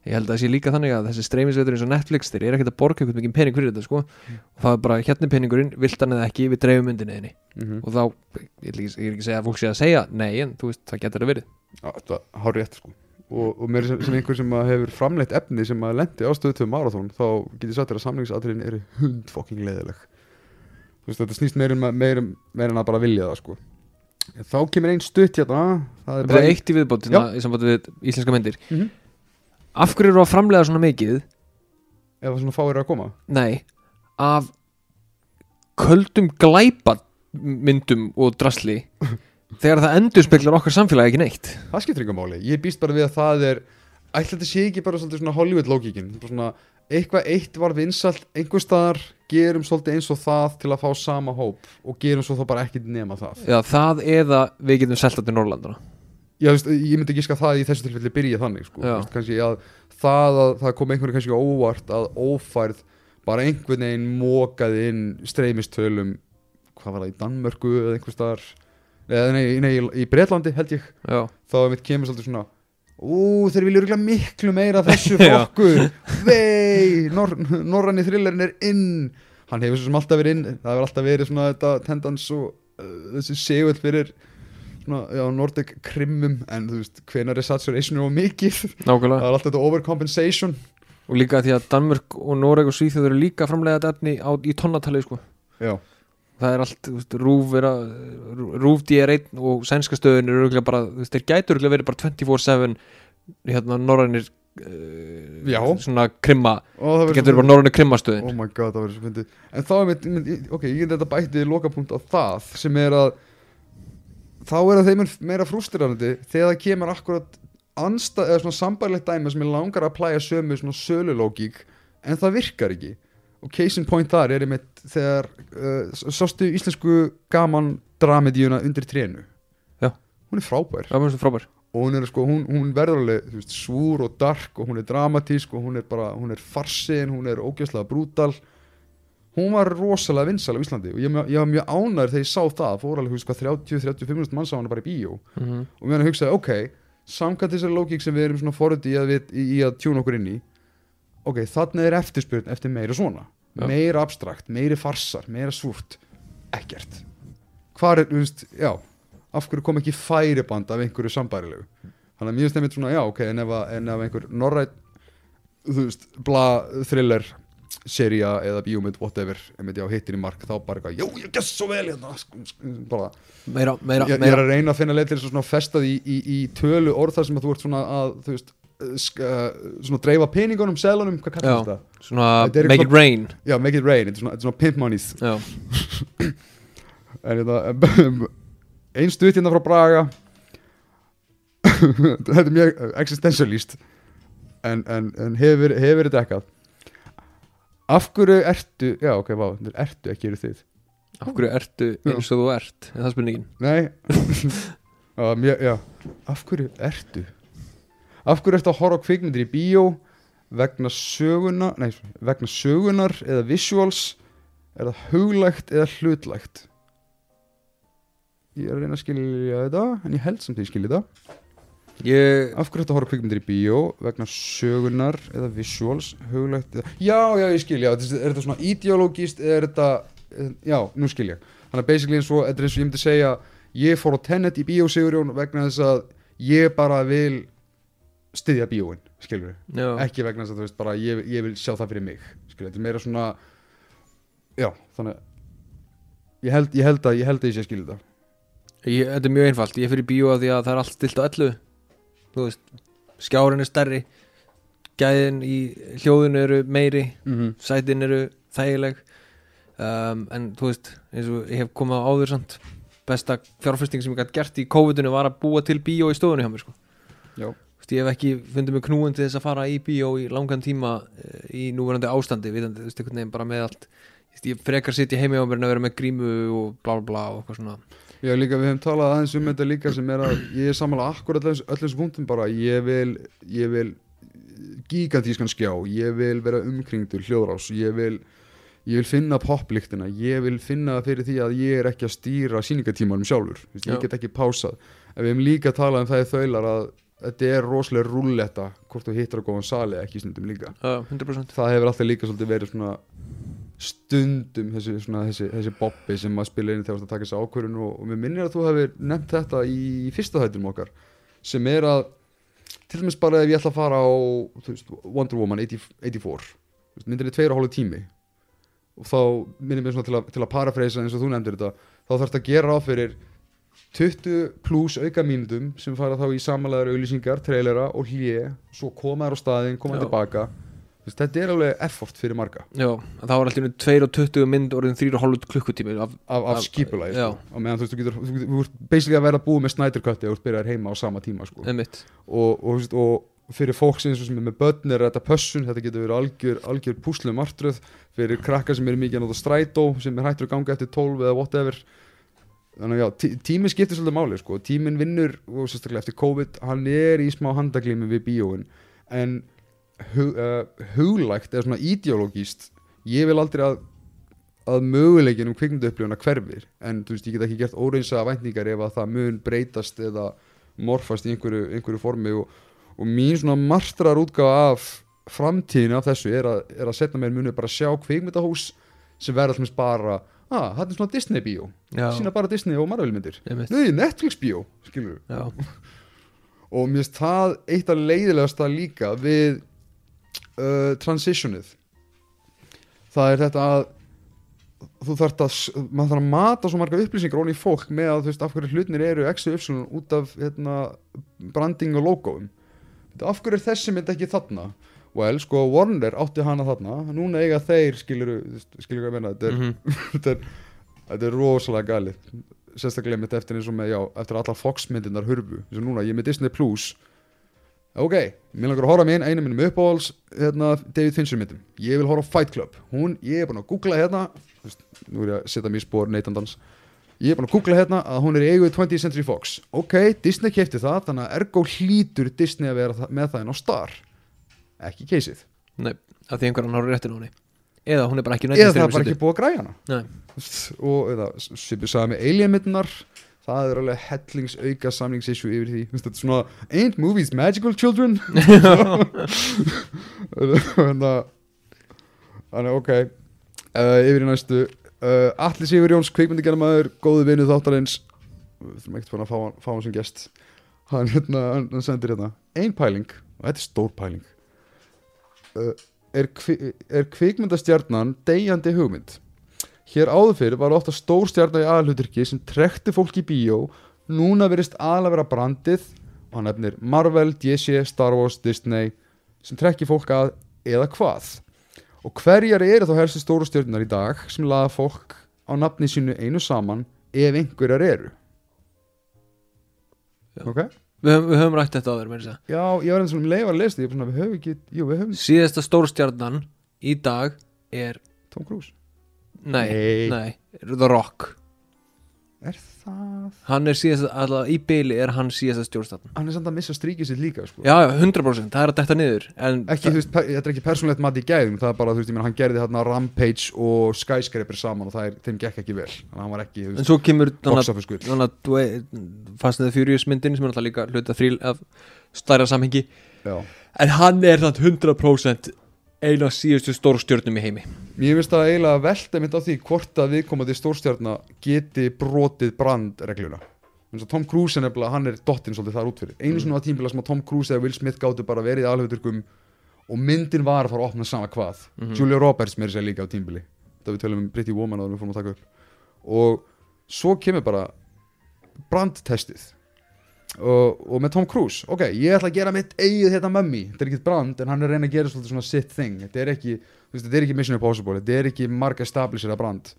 Ég held að það sé líka þannig að þessi streymisveitur eins og Netflix þeir eru ekkert að borga eitthvað mikið pening fyrir þetta sko. Og það er bara hérna peningurinn, vilt hann eða ekki við dreifum myndinni þinni mm og þá, ég er ekki, ég er ekki að segja að fólk sé að segja nei en þú veist, það getur að verið. Það hár rétt sko. Og, og mér sem, sem einhver sem að hefur framleitt efni sem að lendi á stöðtöðu marathón þá get ég sagt þér að samlingsadriðin eru hundfokking leðileg þú veist þetta snýst meir en, meir, meir en að bara vilja það sko þá kemur einn stutt hérna það er er eitt í viðbót hérna, í sambandi við íslenska myndir. Mhm. af hverju eru að framlega svona mikið? Það svona fáir að koma? Nei, af köldum glæpa myndum og drasli. Þegar það endur speklar okkar samfélagi ekki neitt. Það skiptir yngar máli, ég býst bara við að það er ætla þetta sé ekki bara svona Hollywood lógíkin bara svona eitthvað eitt var vinsalt einhver staðar, gerum svolítið eins og það til að fá sama hóp og gerum svo þá bara ekki nema það. Já, það eða við getum selt þetta til Norrlandana Já, veist, ég myndi ekki að það í þessu tilfelli byrja þannig sko. Veist, kannski að það að það kom einhverju kannski óvart að ófærð bara einhvern veginn mókaði inn streymistölum hvað var það í Danmörku eða einhver staðar? Eða nei, nei, í- Bretlandi held ég. Já, þá mitt kemur svolítið svona ú, þeir vilja örugglega miklu meira þessu Já. fokkur vei, nor norranni thrillerinn er inn. Hann hefur svo sem alltaf verið inn. Það hefur alltaf verið svona þetta tendans og uh, þessi segull fyrir svona, já, Nordic krimmum. En þú veist, hvenar er saturation og mikið? Það nákvæmlega er alltaf þetta overcompensation. Og líka því að Danmörk og Noreg og Svíþjóð eru líka framlega þetta efni á, í tonnatali sko. já, það er allt, veist, Rúf er að Rúf DR1 og sænska stöðun eru örugglega bara, þú veist, þeir gætu örugglega verið bara 24-7 hérna norrænir uh, Já. svona krimma. Það getur bara norrænu krimmastöðin. Oh my god, það verður svo fyndið. En þá er mitt, ok, ég get þetta bættið lokapunkt á það sem er að þá er það þeim meira frústirarandi þegar það kemur akkurat anstað, eða svona sambarlegt dæmi sem er langar að plæja sömu svona sölulógík en það virkar ekki og case in point þar er einmitt þegar uh, sástu íslensku gaman dramedíuna undir trénu? Já. hún er frábær. Það er frábær. Og hún er sko, hún, hún verður alveg veist, svúr og dark og hún er dramatísk og hún er bara, hún er farsin, hún er ógjörslega brútal. Hún var rosalega vinsal á Íslandi og ég, ég var mjög ánæður þegar ég sá það fór alveg, þú veist, hvað 30-35 minúst mann sá hana bara í bíó. Mm -hmm. og mér hugsaði, ok, samkvæmt þessari lógík sem við erum við, í, í að tjúna okkur inn í ok, þannig er eftirspurn eftir meira svona. Já. meira abstrakt, meiri farsar, meira svúrt ekkert. Hvar er, þú veist, já af hverju kom ekki færiband af einhverju sambærilegu? Þannig að mér finnst einmitt svona, já, ok en ef, að, en ef einhver norrætt þú veist, bla, thriller seria eða bíómynd, whatever einmitt, já, hittir í mark, þá bara eitthvað, já, ég gess svo vel hérna, bara meira, meira, ég, ég er meira. að reyna að finna leið til þess að svona festa því í, í, í tölu orð þar sem að þú ert svona að þú veist, svona dreifa peningunum, selunum, hvað kallast þetta? svona er make it rain. Já, make it rain, þetta er svona, er pimp monies já, en þetta ein stutt hérna frá Braga. Þetta er mjög existentialist en, en, en hefur, hefur þetta ekkert af hverju ertu já ok, vá, er ertu ekki eru þið? Af hverju ertu eins og þú ert? Er það spurningin? Nei. Já, mjög, já. Af hverju ertu? Af hverju ertu að horfa á kvikmyndir í bíó vegna söguna nei, vegna sögunar eða visuals? Er það huglægt eða hlutlægt Ég er að reyna að skilja þetta en ég held samt að ég skilja þetta. Ég, Af hverju horfa á kvikmyndir í bíó vegna sögunar eða visuals? Huglægt eða Já, já, ég skilja, er þetta svona ideologist eða er þetta eh, Já, nú skilja Þannig að basically eins og, þetta er eins og ég myndi segja ég fór á Tenet í bíó Sigurjón vegna þess að ég bara vil styðja bíóin, skilur já, ekki vegna þess að þú veist bara ég, ég vil sjá það fyrir mig, skilur, þetta er meira svona já, þannig að ég held, ég held að ég held að ég sé skilja þetta ég, þetta er mjög einfalt. Ég fyrir bíó af því að það er allt stilt á ellu þú veist, skjárin er stærri gæðin í hljóðinu eru meiri mm -hmm. sætin eru þægileg. Um, en þú veist, eins og ég hef komið á áður samt besta fjárfesting sem ég gætt gert í COVID-inu var að búa til bíó í stofunni hjá mér sko. Já. Ég hef ekki fundið mig knúin til þess að fara í bíó í langan tíma eh, í núverandi ástandi þú veist, einhvern veginn bara með allt. Ég frekar sitt í heimi á mér en að vera með grímu og bla bla bla og eitthvað svona. Já, líka við hefum talað aðeins um þetta líka sem er að ég er samanlega akkurat öll öll þessum punktum bara, ég vil ég vil gigantískan skjá ég vil vera umkringdur hljóðrás ég vil, ég vil finna poplíktina ég vil finna fyrir því að ég er ekki að stýra síningatímanum sjálfur. Ég get ekki pásað. En við hefum líka talað um það í þaular að þetta er rosalega rúlletta hvort þú hittar að góðan sali ekki snundum líka. Uh, 100% það hefur alltaf líka svolítið verið svona stundum þessi, svona, þessi, þessi bobbi sem maður spila inn þegar þú þessi ákvörðun og, og mér minnir að þú hefur nefnt þetta í fyrsta þættinum okkar sem er að til dæmis bara ef ég ætla að fara á veist, Wonder Woman 80, 84 þú veist, myndir er tveir og hálfu tími? Og þá minnir mér svona til að, til að parafreisa eins og þú nefndir þetta þá þarfst að gera á fyrir 20 pluss auka mínútum sem fara þá í samanlegar auðlýsingar, trailera og hlje svo koma þær á staðinn, koma Já. tilbaka veist, þetta er alveg effort fyrir marga Já, það var alltaf 2 og 20 mynd orðin 3 og hálf klukkutími af, af, af já. sko. og meðan þú veist, þú getur, þú, þú, ert basically að vera búið með Snyder Cut og þú ert byrjaðir heima á sama tíma sko. og, og, og fyrir fólk sem, er með börn er þetta pössun, þetta getur verið algjör, algjör púslu martröð fyrir krakka sem eru mikið að nota strætó sem er hættur að ganga eftir 12 eða whatever þannig að já, tí, tíminn skiptir svolítið máli sko. tíminn vinnur og sérstaklega eftir COVID hann er í smá handaglými við bíóin. En hug, uh, huglægt eða svona ideologíst ég vil aldrei að að möguleikin um kvikmyndaupplifuna hverfir en þú veist, ég get ekki gert óreinsa væntingar ef að það mun breytast eða morfast í einhverju, einhverju formi. Og, og mín svona marstrar útgáfa af framtíðinu af þessu er að, er að setna mér muni bara sjá kvikmyndahús sem verða allmest bara ah, þetta er svona Disney bíó, sína bara Disney og Marvel myndir. Nei, Netflix bíó, skilur og mér finnst það eitt af leiðilegasta líka við uh, transitionið. Það er þetta að þú þarft að, maður þarf að mata svo marga upplýsingar onni í fólk með að þú veist af hverju hlutnir eru x og y út af hérna, branding og logoum af hverju er þessi mynd ekki þarna well, sko, Warner átti hana þarna. Núna eiga þeir, skilur skilur hvað ég meina, þetta er, Mhm. þetta er þetta er rosalega galið. Sérstaklega mitt eftir eins og með, já, eftir allar Fox myndirnar hurfu, eins og núna, ég er með Disney Plus. Ok, mér langar að horfa minn einu minnum uppáhalds, hérna David Fincher myndum, ég vil horfa Fight Club. Hún, ég er búin að googla hérna. Veist, nú er ég að setja mér í spór neytandans. Ég er búin að googla hérna að hún er í eigu 20th Century Fox, ok, Disney kefti það þannig að ergo hlýtur Disney að vera með það inn á Star ekki keisið, Nei, af því einhverjan har réttin á henni. Eða hún er bara ekki eða nættið það er bara ekki búið að græja hana. Nei, og eða svipið sagði með Alien myndunar það er alveg hellings auka samningsissue yfir því. Þú veist, þetta er svona ain't movies magical children? Þannig að þannig að ok. Uh, yfir í næstu. Uh, Atli Sigur Jóns kvikmyndigerðamaður góðu vinnu þáttarins. Við þurfum ekkert fann að fá hann, fá hann sem gest. Hann, hérna, hann, sendir hérna ein pæling. Og þetta er stór pæling er, kvi, er kvikmyndastjarnan deyjandi hugmynd? Hér áður fyrir var ofta stór stjarnar í aðalhuturki sem trekti fólk í bíó. Núna verist aðalega vera brandið. Og hann nefnir Marvel, DC, Star Wars, Disney sem trekki fólk að eða hvað? Og hverjar eru þá helstu stóru stjarnar í dag sem laða fólk á nafni sínu einu saman ef einhverjar eru? Ok við höfum, við höfum rætt þetta meira að segja. já, ég var eins og um leið að lesa því ég er svona, við höfum ekki, jú við höfum Síðasta stórstjarnan í dag er Tom Cruise Nei, Nei. nei, The Rock er það, Hann er síðasta, alltaf í byli er hann síðasta stjórnstarnan hann er samt að missa stríkið sitt líka sko. Já, já, 100% það er að detta niður En ekki, veist, þetta er ekki persónlegt mat í gæðum það er bara, þú veist, ég meina, hann gerði þarna Rampage og Skyscraper saman og það er, þeim gekk ekki vel. Að hann var ekki, þú En veist, svo kemur Fast and the Furious myndin sem er alltaf líka hluta þrýl af stærra samhengi. Já. En hann er þannig 100% af síðustu stórstjörnum í heimi. Mér finnst það eiginlega að velta mitt á því hvort að viðkomandi stórstjarnar geti brotið brandregluna. Tom Cruise er nefnilega, hann er dottinn svolítið þar út fyrir. Einu svona var tímbila sem að Tom Cruise eða Will Smith gáttu bara verið alhauturkum og myndin var að fara að opna sama hvað. Mhm. Julia Roberts mér sér líka á tímbili það við tölum um Pretty Woman að við fórum að taka upp. Og svo kemur bara brandtestið og, og með Tom Cruise. Ok, ég ætla að gera mitt eigið þetta mummy. Þetta er ekkert brand en hann er reyna að gera svolítið svona sitt thing. Þetta er ekki, þú veist, þetta er ekki Mission Impossible. Þetta er ekki marg establisher að brand.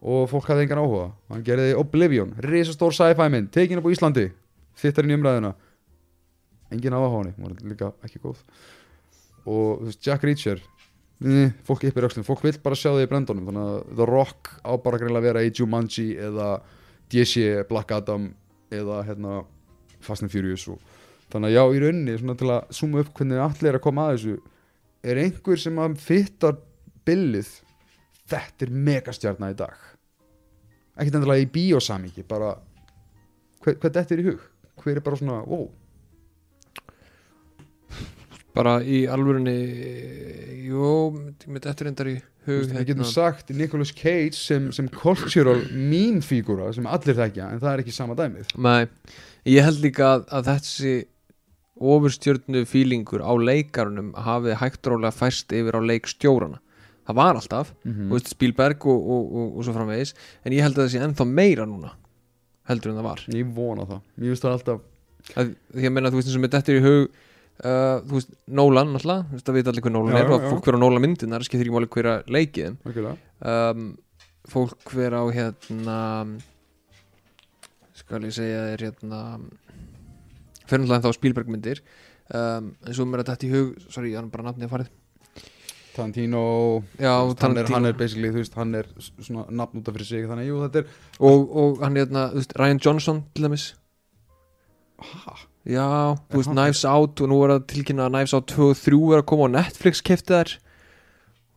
Og fólk hafði engan áhuga. Hann gerði Oblivion, risastór sci-fi mynd tekin upp á Íslandi, þittar inn í umræðuna. Engin áhuga henni hún var líka ekki góð. Og þú veist, Jack Reacher. Nei, fólk yppir öxlum, fólk vill bara sjá þig í brendunum þannig að The Rock á bara greinlega að vera í Jumanji eða DC, Black Adam eða hérna Fast and Furious og þannig að já, í rauninni svona til að suma upp hvernig allir er að koma að þessu er einhver sem að fittar billið þetta er megastjarnar í dag. Ekkert endilega í bíósamíki bara hver, hvað þetta er í hug? Hver er bara svona, wow. Bara í alvörunni Jú, þetta reyndar í Þú hug við getum hérna. sagt Nicolas Cage sem, sem cultural meme fígúra sem allir þekkja en það er ekki sama dæmið. Nei, ég held líka að, að þessi ofurstjörnu fílingur á leikarunum hafi hægt rólega fæst yfir á leikstjórana. Það var alltaf, mm þú veist Spielberg og, og, og, og svo framvegis en ég held að það sé ennþá meira núna heldur en það var. Ég vona það, ég veist það alltaf að, að meina þú veist eins og með þetta í hug uh, þú veist Nolan alltaf þú veist það veit allir hver Nolan Já, er já, og já. fólk hver á Nolan myndin það skiptir ekki máli hver að leikið um, fólk hver á hérna skal ég segja þér hérna fyrir náttúrulega þá Spielberg myndir um, en svo mér að þetta í hug sorry, hann er bara nafnið að farið. Tarantino, já, hann, er, hann er basically, þú veist, hann er svona nafn út af fyrir sig, þannig jú, þetta er og, og hann er hérna, þú veist, Ryan Johnson til dæmis. Ha, já, Er þú veist, Knives Out og nú er að tilkynna að Knives Out 2 og 3 er að koma á Netflix kefti þær.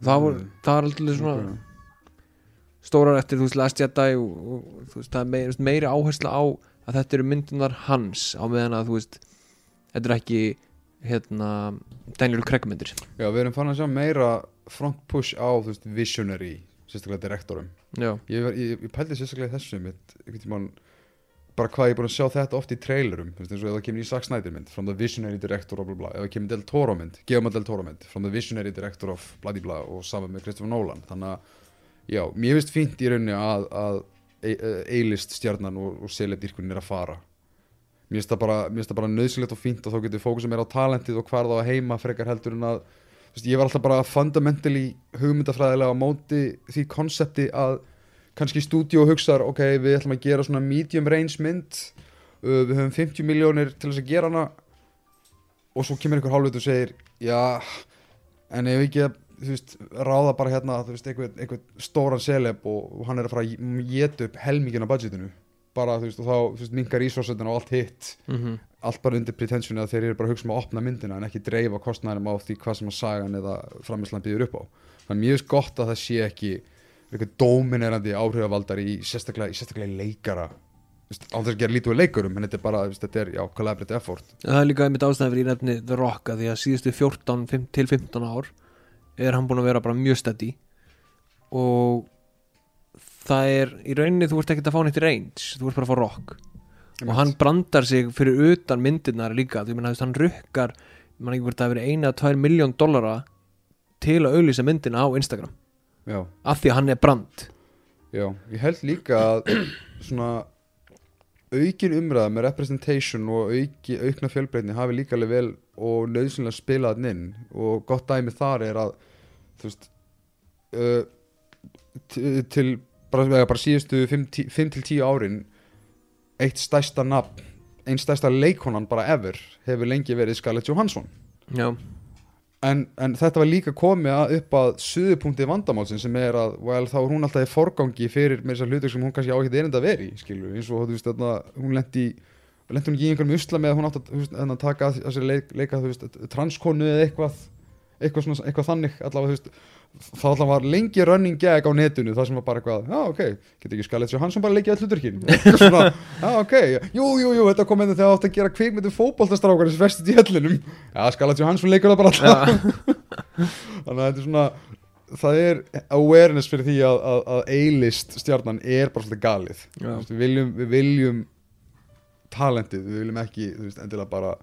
Það var, Mm. það var alltaf svona stórar eftir, þú veist, Last Jedi og, og þú veist, það er veist, meiri áhersla á að þetta eru myndunar hans á meðan að, þú veist, þetta er ekki hérna, Daniel Craig myndir. Já, við erum fann að sjá meira front push á, þú veist, visionary sérstaklega direktorum. Já, ég, ég, ég pældi sérstaklega í þessu mitt, einhvern tímann bara hvað ég er búin að sjá þetta oft í trailerum eins og ef það kemur í Zack Snyder mynd from the visionary director of bla bla, ef það kemur Del Toro mynd Guillermo Del Toro mynd, from the visionary director of bla bla bla og saman með Christopher Nolan þannig að, já, mér finnst fínt í rauninni að, að A-list stjarnan og, og celebdýrkunin er að fara. Mér finnst það bara, það bara nöðsilegt og fínt og þá getur fókusum meira á talentið og hvar þá að heima frekar heldur en að veist, ég var alltaf bara fundamentally hugmyndafræðilega á móti því konsepti að kannski stúdíu hugsaðar, ok, við ætlum að gera svona medium range mynd uh, við höfum 50 miljónir til þess að gera hana. Og svo kemur einhver hálfveit og segir já, en ef ekki að þú veist, ráða bara hérna þú veist, einhver, einhver stóran seleb og, hann er að fara að geta upp helmingin á budgetinu. Bara, þú veist, og þá þú veist, minkar ísvásetin og allt hitt. Mm allt bara undir pretentioni að þeir eru bara að hugsa um að opna myndina en ekki dreifa kostnæðinum á því hvað sem að sagan eða framherslan býður upp á. Er mjög gott að það sé ekki eitthvað dominerandi áhrifavaldar í sérstaklega, í sérstaklega leikara. Á þess að gera lítið við leikurum en þetta er bara, þetta er, já, collaborative effort. Það er líka einmitt ástæðan fyrir í nefni The Rock að því að síðustu 14 fimm- til 15 ár er hann búin að vera bara mjög steddi og það er í rauninni þú ert ekkert að fá neitt range þú ert bara að fá rock. Og hann brandar sig fyrir utan myndirnar líka menn að hann rukkar mann ekki verið að vera eina að tvær miljón dollara til að auðlýsa myndina á Instagram. Já, af því að hann er brand. Já, ég held líka að svona aukin umræða með representation og auki, aukna fjölbreytni hafi líka alveg vel og nöðsynlega spilað hann inn. Og gott dæmi þar er að þú veist uh, til bara, bara síðustu 5 til 10 árin eitt stærsta nafn einn stærsta leikonan bara ever hefur lengi verið Scarlett Johansson. Já, en, en þetta var líka komið að upp að suðupunktið vandamálsin sem er að well, þá er hún alltaf í forgangi fyrir með þessar hlutur sem hún kannski á ekkert erinda að vera í skilur, eins og þú veist, þarna, hún lendi lendi hún ekki í einhverjum usla með að hún átt að, veist, þarna, taka að þessi leik, leika veist, transkonu eða eitthvað eitthvað, svona, eitthvað þannig allavega þá allavega var lengi running gag á netinu það sem var bara eitthvað, já ok, getur ekki Scarlett Johansson bara leikið all hluturkinn eitthvað svona, já ok, jú, jú, jú, þetta kom inn þegar átt að gera kvikmyndu fótboltastrákar sem festist í hellinum, já Scarlett Johansson leikur það bara alltaf þannig að þetta er svona það er awareness fyrir því að, að, að A-list stjarnan er bara svolítið galið. Við, viljum, við viljum talentið, við viljum ekki veist, endilega bara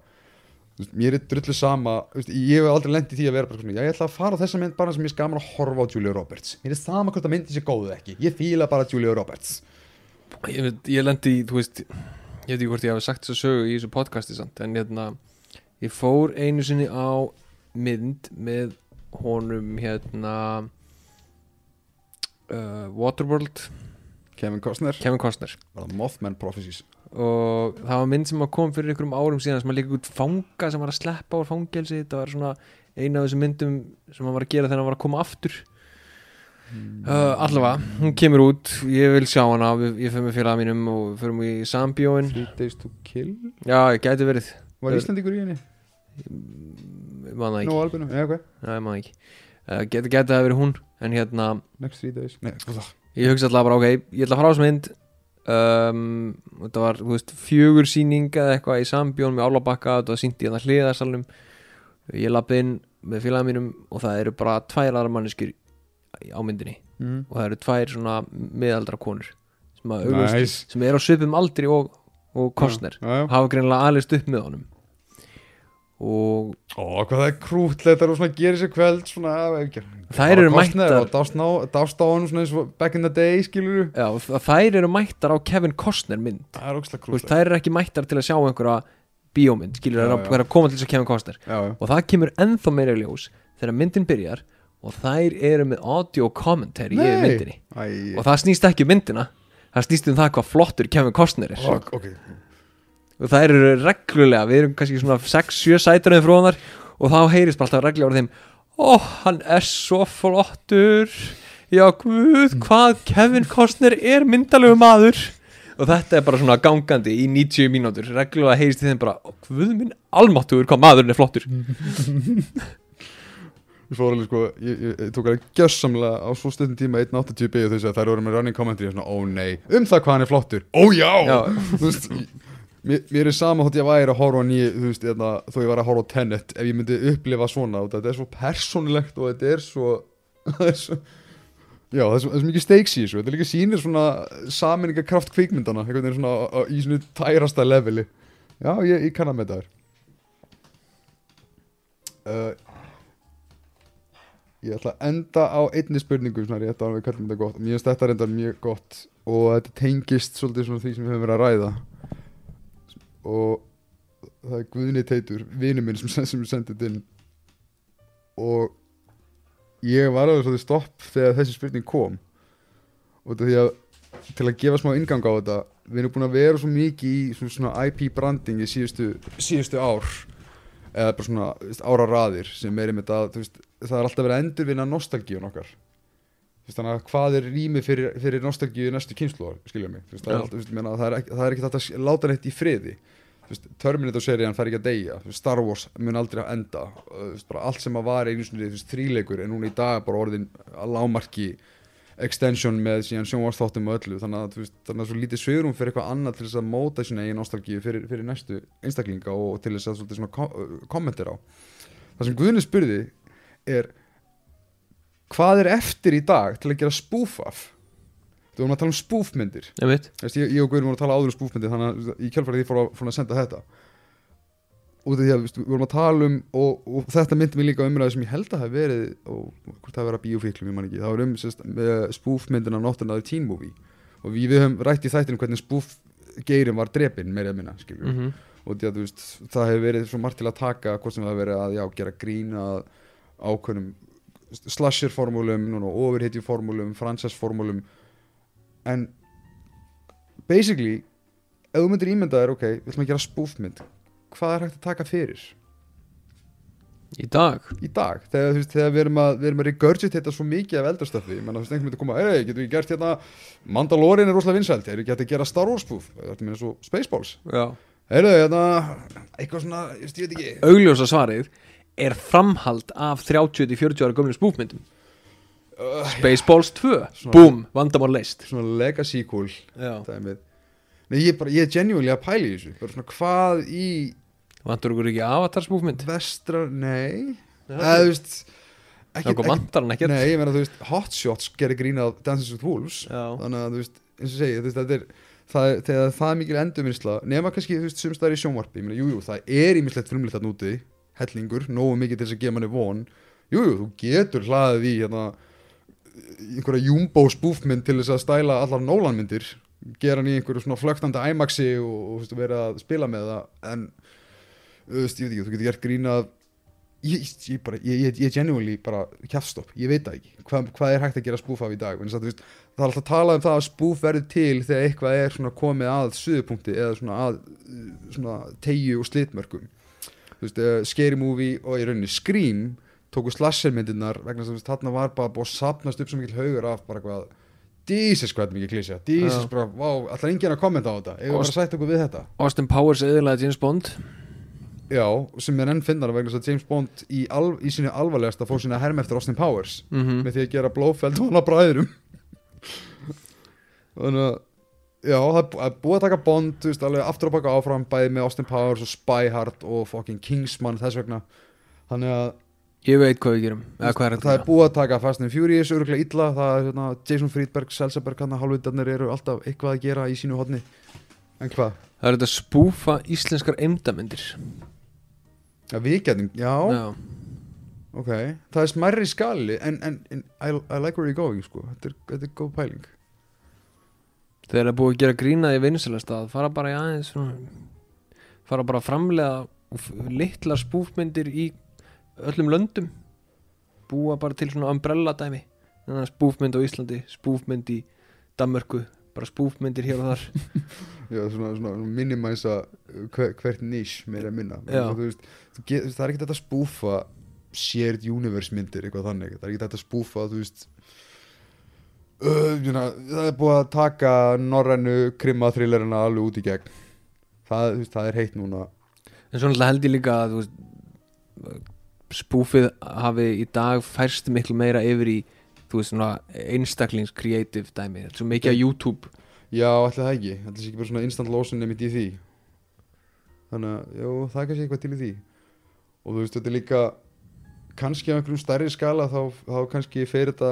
veist, mér er drullu sama, veist, ég hef aldrei lent í því að vera bara svona, já, ég ætla að fara á þessa mynd bara sem ég gaman að horfa á Julia Roberts. Mér er sama hvort að myndi sé góð eða ekki, ég fíla bara Julia Roberts. Ég, ég lendi þú veist ég veit ekki hvort ég hafi sagt þess að sögu í þessu podcasti samt, en hérna ég fór einu sinni á mynd með honum hérna uh, Waterworld. Kevin Costner, Kevin Costner. Mothman Prophecies og það var mynd sem kom fyrir einhverjum árum síðan sem að líka út fanga sem var að sleppa úr fangelsi þetta var svona eina af þessum myndum sem hann var að gera þegar hann var að koma aftur. Uh, allavega, hún kemur út. Ég vil sjá hana, ég fyrir með félaga mínum og við fyrir í Sambjóin Three Days to Kill? Já, ég gæti verið, var Eh, Íslandingur í henni? ég man það ekki. Nó albinu, já ok. Já, ég man það ekki. Uh, geti það verið hún. En hérna, Next Three Days, nei, ég hugsa alltaf bara ok ég ætla að fara á þessu mynd um, þetta var, veist, fjögur sýning eða eitthvað í Sambjón með Álabakka þetta var sýnt í hérna hliðarsalnum. Ég lappi inn með félagum mínum og það eru bara tvær aðra manneskjur á myndinni. Mm. og það eru tvær svona miðaldra konur sem, Nice. sem eru á svipum aldri og, og Kostner Já, já. hafa greinilega alist upp með honum og Ó, hvað það er krútlegt og svona gerir sér kvöld svona, ekki, Þær eru mættar- dást á honum svona eins og back in the day skilur já, þær eru mættar á Kevin Costner mynd. Það er ógslag krútlegt þær eru ekki mættar til að sjá einhverja bíómynd, skilur þær já. að, koma til þess að Kevin Costner. Já, já. og það kemur ennþá meira í ljós þegar myndin byrjar og þær eru með audio commentary í Nei. myndinni. Æ, og það snýst ekki um myndina það snýst um það hvað flottur Kevin Costner er. Ok, ok og þær eru reglulega, við erum kannski svona 6-7 sætarinn frá þar og þá heyrist bara alltaf reglulega úr þeim ó, hann er svo flottur. Já, guð, hvað Kevin Costner er myndalegu maður. Og þetta er bara svona gangandi í 90 mínútur, reglulega heyrist í þeim bara, ó, guð minn almáttugur hvað maðurinn er flottur. Ég fór alveg sko, ég, ég, ég tók alveg gjössamlega á svo stundin tíma 1.80 byggðu þess að þær voru með running commentary. Og svona, ó nei, um það hvað hann er flottur. Ó já, Já. þú veist mér, mér er sama þótt ég væri að horfa nýju þú veist, eða, þó ég var að horfa á Tenet ef ég myndi upplifa svona, og þetta er svo persónulegt og þetta er svo, það er svo Já, það er svo, það er svo mikið stakes í þessu Þetta líka sýnir svona saminninga kraft kvikmyndana einhvern veginn svona á, í svona tærasta leveli. Já, ég, ég kann að með það uh, Ég ætla að enda á einni spurningu svona rétt á að við kallum þetta gott. Mér finnst þetta reyndar mjög gott og þetta tengist svolítið svona því sem við höfum verið að ræða og það er Guðni Teitur vinur minn sem, sem sendið þetta inn og ég var alveg svolítið stopp þegar þessi spurning kom. Og þetta því að til að gefa smá ingang á þetta við erum búin að vera svo mikið í svona, svona IP branding í síðustu, síðustu ár. Eða bara svona ára raðir sem er þú veist, það er alltaf verið að endurvinna nostalgíun okkar þannig að hvað er rými fyrir, fyrir nostalgíu næstu kynsluðar, skilja mig? Veist, það, er veist, meina, það, er ekki, það er ekki þetta að láta neitt í friði. Terminator-serían fær ekki að deyja. Star Wars mun aldrei að enda. Veist, allt sem að var einu veist, þríleikur en núna í dag bara orðin að lámarki extension með síðan sjónvarsþáttum og öllu. Þannig að, þú veist, þannig að svo lítið svörum fyrir eitthvað annað til þess að móta sína eigin nostalgíu fyrir, fyrir næstu einstaklinga og til þess að svona kom kommentir á. Það sem Guðni spurði er hvað er eftir í dag til að gera spoof af? Þú vorum að tala um spoofmyndir. Einmitt Veist, ég, ég og Guðni vorum að tala áður um spúfmyndir þannig að í kjálfærið ég fór að, fór að senda þetta. Út af því að veist, við vorum að tala um og, og þetta myndi mig líka umræði sem ég held að hafi verið og hvort það að bíófíklum, ég man ekki. Það var um sérst, spúfmyndina Not Another Teen Movie. Og við, við höfum rætt í þættinu hvernig spúfgeirin var drepin meira minna mm og því að veist, það hefur verið svo margt til að taka hvort sem það hefur verið að já, gera grín að ákveðnum slasher formúlum, overhitju formúlum franchise formúlum en basically ef þú myndir ímynda þér, ok, við ætlum að gera spúfmynd hvað er hægt að taka fyrir? Í dag? Í dag, þegar, veist, þegar við erum að, við erum að regurgit þetta svo mikið af eldarstöfi ég menna, þú veist, einhvern veginn að koma, hei, getum við gert hérna Mandalorian er rosalega vinsælt, erum við gett að gera Star Wars spoof, þetta er meina svo Spaceballs. Heyrðu, hérna, eitthvað svona ég veit ekki. Augljósa svarið er framhald af 30-40 ára gömlum spúfmyndum uh, Spaceballs 2 Svona- Búm, vandamál leist svona legacy cool Nei, ég, er bara, ég er genuinely að pæla í þessu. Bara svona hvað í Vantur okkur ekki avatar spúfmynd vestra, nei. Það okkur vantar hann ekkert. Nei, ég meina þú veist, Hot Shots gerir grínað Dances with Wolves. Já. þannig að þú veist, eins og veist, þetta er það, er- það er mikil endurvinnsla nema kannski, þú veist, sumst það er í sjónvarpi. Ég meina, jú, það er ímislegt frumlegt að núti hellingur, nógu mikið til þess að gefa manni von. Jú, jú, þú getur hlaðið í hérna, einhverja jumbo spúfmynd til þess að stæla allar Nolan-myndir gera hann í einhverju svona flögtandi IMAXi og, og veist, vera að spila með það en veist, ekki, þú getur gert grínað ég, ég bara, ég, ég, ég genuinely bara kjafstopp, ég veit það ekki. Hva, hvað er hægt að gera spúf af í dag? Vegna þess að, þú veist, það er alltaf að tala um það að spúf verður til þegar eitthvað er komið að suðupunkti eða svona að svona tegju og slitmörkum. þú veist, uh, Scary Movie og í rauninni Scream tóku slashermyndirnar vegna þess að þú veist, þarna var bara búið að sapnast upp svo mikil haugur af bara hvað Jesus hvað er mikið klísja Jesus bara, vá, ætlar enginn að kommenta á þetta? Eða bara að sætta okkur við þetta? Austin Powers eðilega James Bond. Já, sem er enn finnar vegna þess að James Bond í, al, í sinni alvarlegasta fór sinni að herma eftir Austin Powers mm með því að gera blófeld og hana bræðurum þannig að já, það er búið að taka Bond þú veist, alveg aftur og baka áfram bæði með Austin Powers og Spy Hard og fucking Kingsman þess vegna. Þannig að Ég veit hvað við gerum Eða hvað er það er búið að taka Fast and Furious öruglega illa, það er hérna, Jason Friedberg, Selsaberg hann að hálfvitarnir eru alltaf eitthvað að gera í sínu hodni en hvað? Það er þetta spúfa íslenskar eimdamyndir Já, við getum, já, Já. ok það er smærri skali en, en, en I, I like where you're going sko, þetta er, þetta er góð pæling Þegar það er búið að gera grína í vinsalastað fara bara í aðeins svona, fara bara að framlega litlar spúfmyndir í öllum löndum. Búa bara til svona umbrella dæmi. Þannig að spúfmynd á Íslandi spúfmynd í Danmörku bara spúfmyndir hér og þar. Já, svona, svona minimæsa hver, hvert niche meira minna. Já. þú veist, þú get, það er ekki þetta að spúfa shared universe myndir eitthvað þannig. Það er ekki þetta að spúfa þú veist uh, juna, það er búið að taka norrænu krimma thrillerina alveg út í gegn. Það, veist, það er heitt núna. En svo náttúrulega held ég líka að spúfið hafi í dag færst miklu meira yfir í veist einstaklings creative dæmi, svo mikið á YouTube. Já, ætli það ekki, það ekki bara svona instant lotion nefnit í því. Þannig að, jú, það er kannski eitthvað til í því. Og þú veist, þetta er líka kannski á einhverjum stærri skala þá, þá kannski fer þetta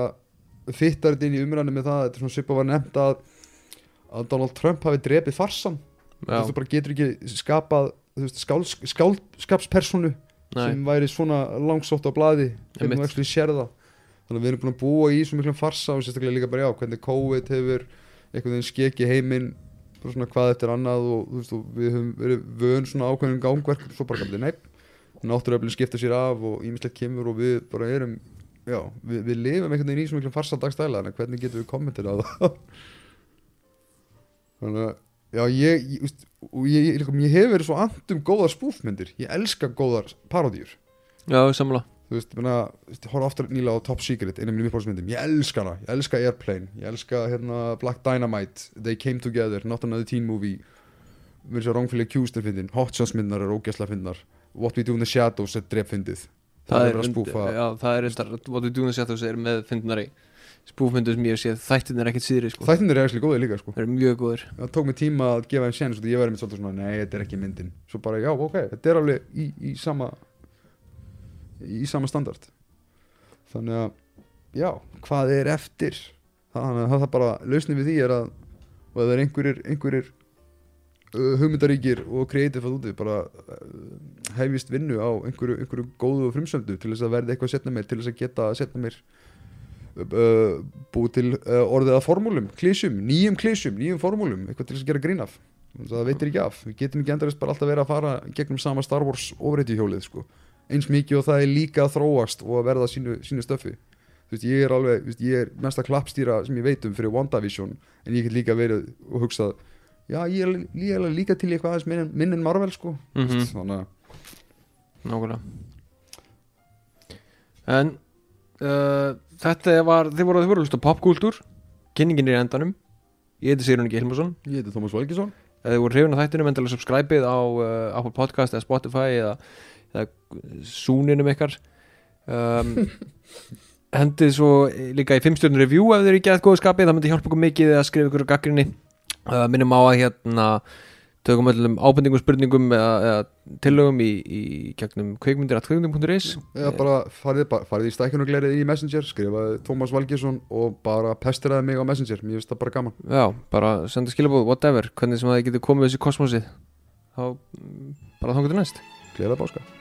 fittar þetta inn í umræðinu með það þetta er svona svipað var nefnt að að Donald Trump hafi drepið farsan þú veist, þú bara getur ekki skapað skálskapspersonu sem væri svona langsótt á blaði ef Einmitt. þú ekki sér það. Þannig að við erum búin að búa í svo miklum farsa og sérstaklega líka bara já, hvernig COVID hefur einhvern veginn skeki heiminn bara svona hvað eftir annað og, þú veist, og við höfum verið vön svona ákveðin gangverk svo bara gafli nei náttúruöflin skipta sér af og ímislegt kemur og við bara erum já, við, við lifum einhvern veginn í svona miklum farsa dagstæla en hvernig getum við kommentir á það? Þannig að já, ég, ég, ég, ég, hef verið svo andum góðar spúfmyndir. Ég elska góðar parodíur Já, samla þú veist, horfa oftar nýla á Top Secret einu af mínum uppáhaldsmyndum, ég elska hana. Ég elska Airplane, ég elska hérna, Black Dynamite, They Came Together. Not Another Teen Movie. Mér sé að Wrongfully Accused er fyndin, Hot Shots myndnar er ógæsla fyndnar, What We Do in the Shadows er drepfyndið, það, er að spúfa Já, það er reyndar What we do in the shadows er með fyndnari spúfmyndu sem ég séð. Þættin er ekkert síðri sko. Þættinir er ekki góðið líka sko. Það er mjög góður það tók mig tíma að gefa þeim séns og ég verið með svolítið svona, nei, þetta er ekki myndin. Svo bara, já, ok, þetta er alveg í, í sama í sama standard. Þannig að, já, hvað er eftir? Þannig að það bara, lausnin við því er að og ef það er einhverjir, einhverjir hugmyndaríkir og kreatíf að úti, bara uh, hefist vinnu á einhverju, einhverju góðu frumsöndu til þess að verða eitthvað að setna mér til þess að geta að setna mér uh, búið til uh, orðið að formúlum, klísjum, nýjum klísjum nýjum formúlum, eitthvað til þess að gera grín af. Það veitir ekki af, við getum ekki endurist bara alltaf verið að fara gegnum sama Star Wars ofrætti hjólið sko, eins mikið og það er líka að þróast og að verða sínu, sínu stöfi þú veist, ég er alveg, þú veist, ég er mesta klappstýra sem ég veit um fyrir WandaVision en ég get líka verið og hugsað já, ég er líka, líka til eitthvað aðeins minn, minn en Marvel sko. Mm -hmm. þannig að Nákvæmlega. En uh, Þetta var, þið voru, þið voru að hlusta á popkúltúr. Kynningin er í endanum. Ég heiti Sigrun Ingi Hilmarsson. Ég heiti Thomas Valgesson Ef þið voru hrifin af þættinum endilega subscribe-ið á uh, Apple Podcast eða Spotify eða, eða súninum ykkar. Um, Hendið svo líka í 5 stjórnur review ef þið eru ekki að góða skapið það myndi hjálpa okkur mikið að skrifa ykkur gaggrinni uh, minnum á að hérna tökum öllum ábendingum, spurningum eða, eða tillögum í, í gegnum kveikmyndir.kveikmyndir.is eða bara farið, farið í stækjunuglerið í Messenger skrifaði Thomas Valgesson og bara pestiraði mig á Messenger, mér finnst það bara gaman. Já, bara senda skilabóð, whatever. Hvernig sem það getur komið þessi kosmosið þá mm, bara þá getur næst. Gleðilega báska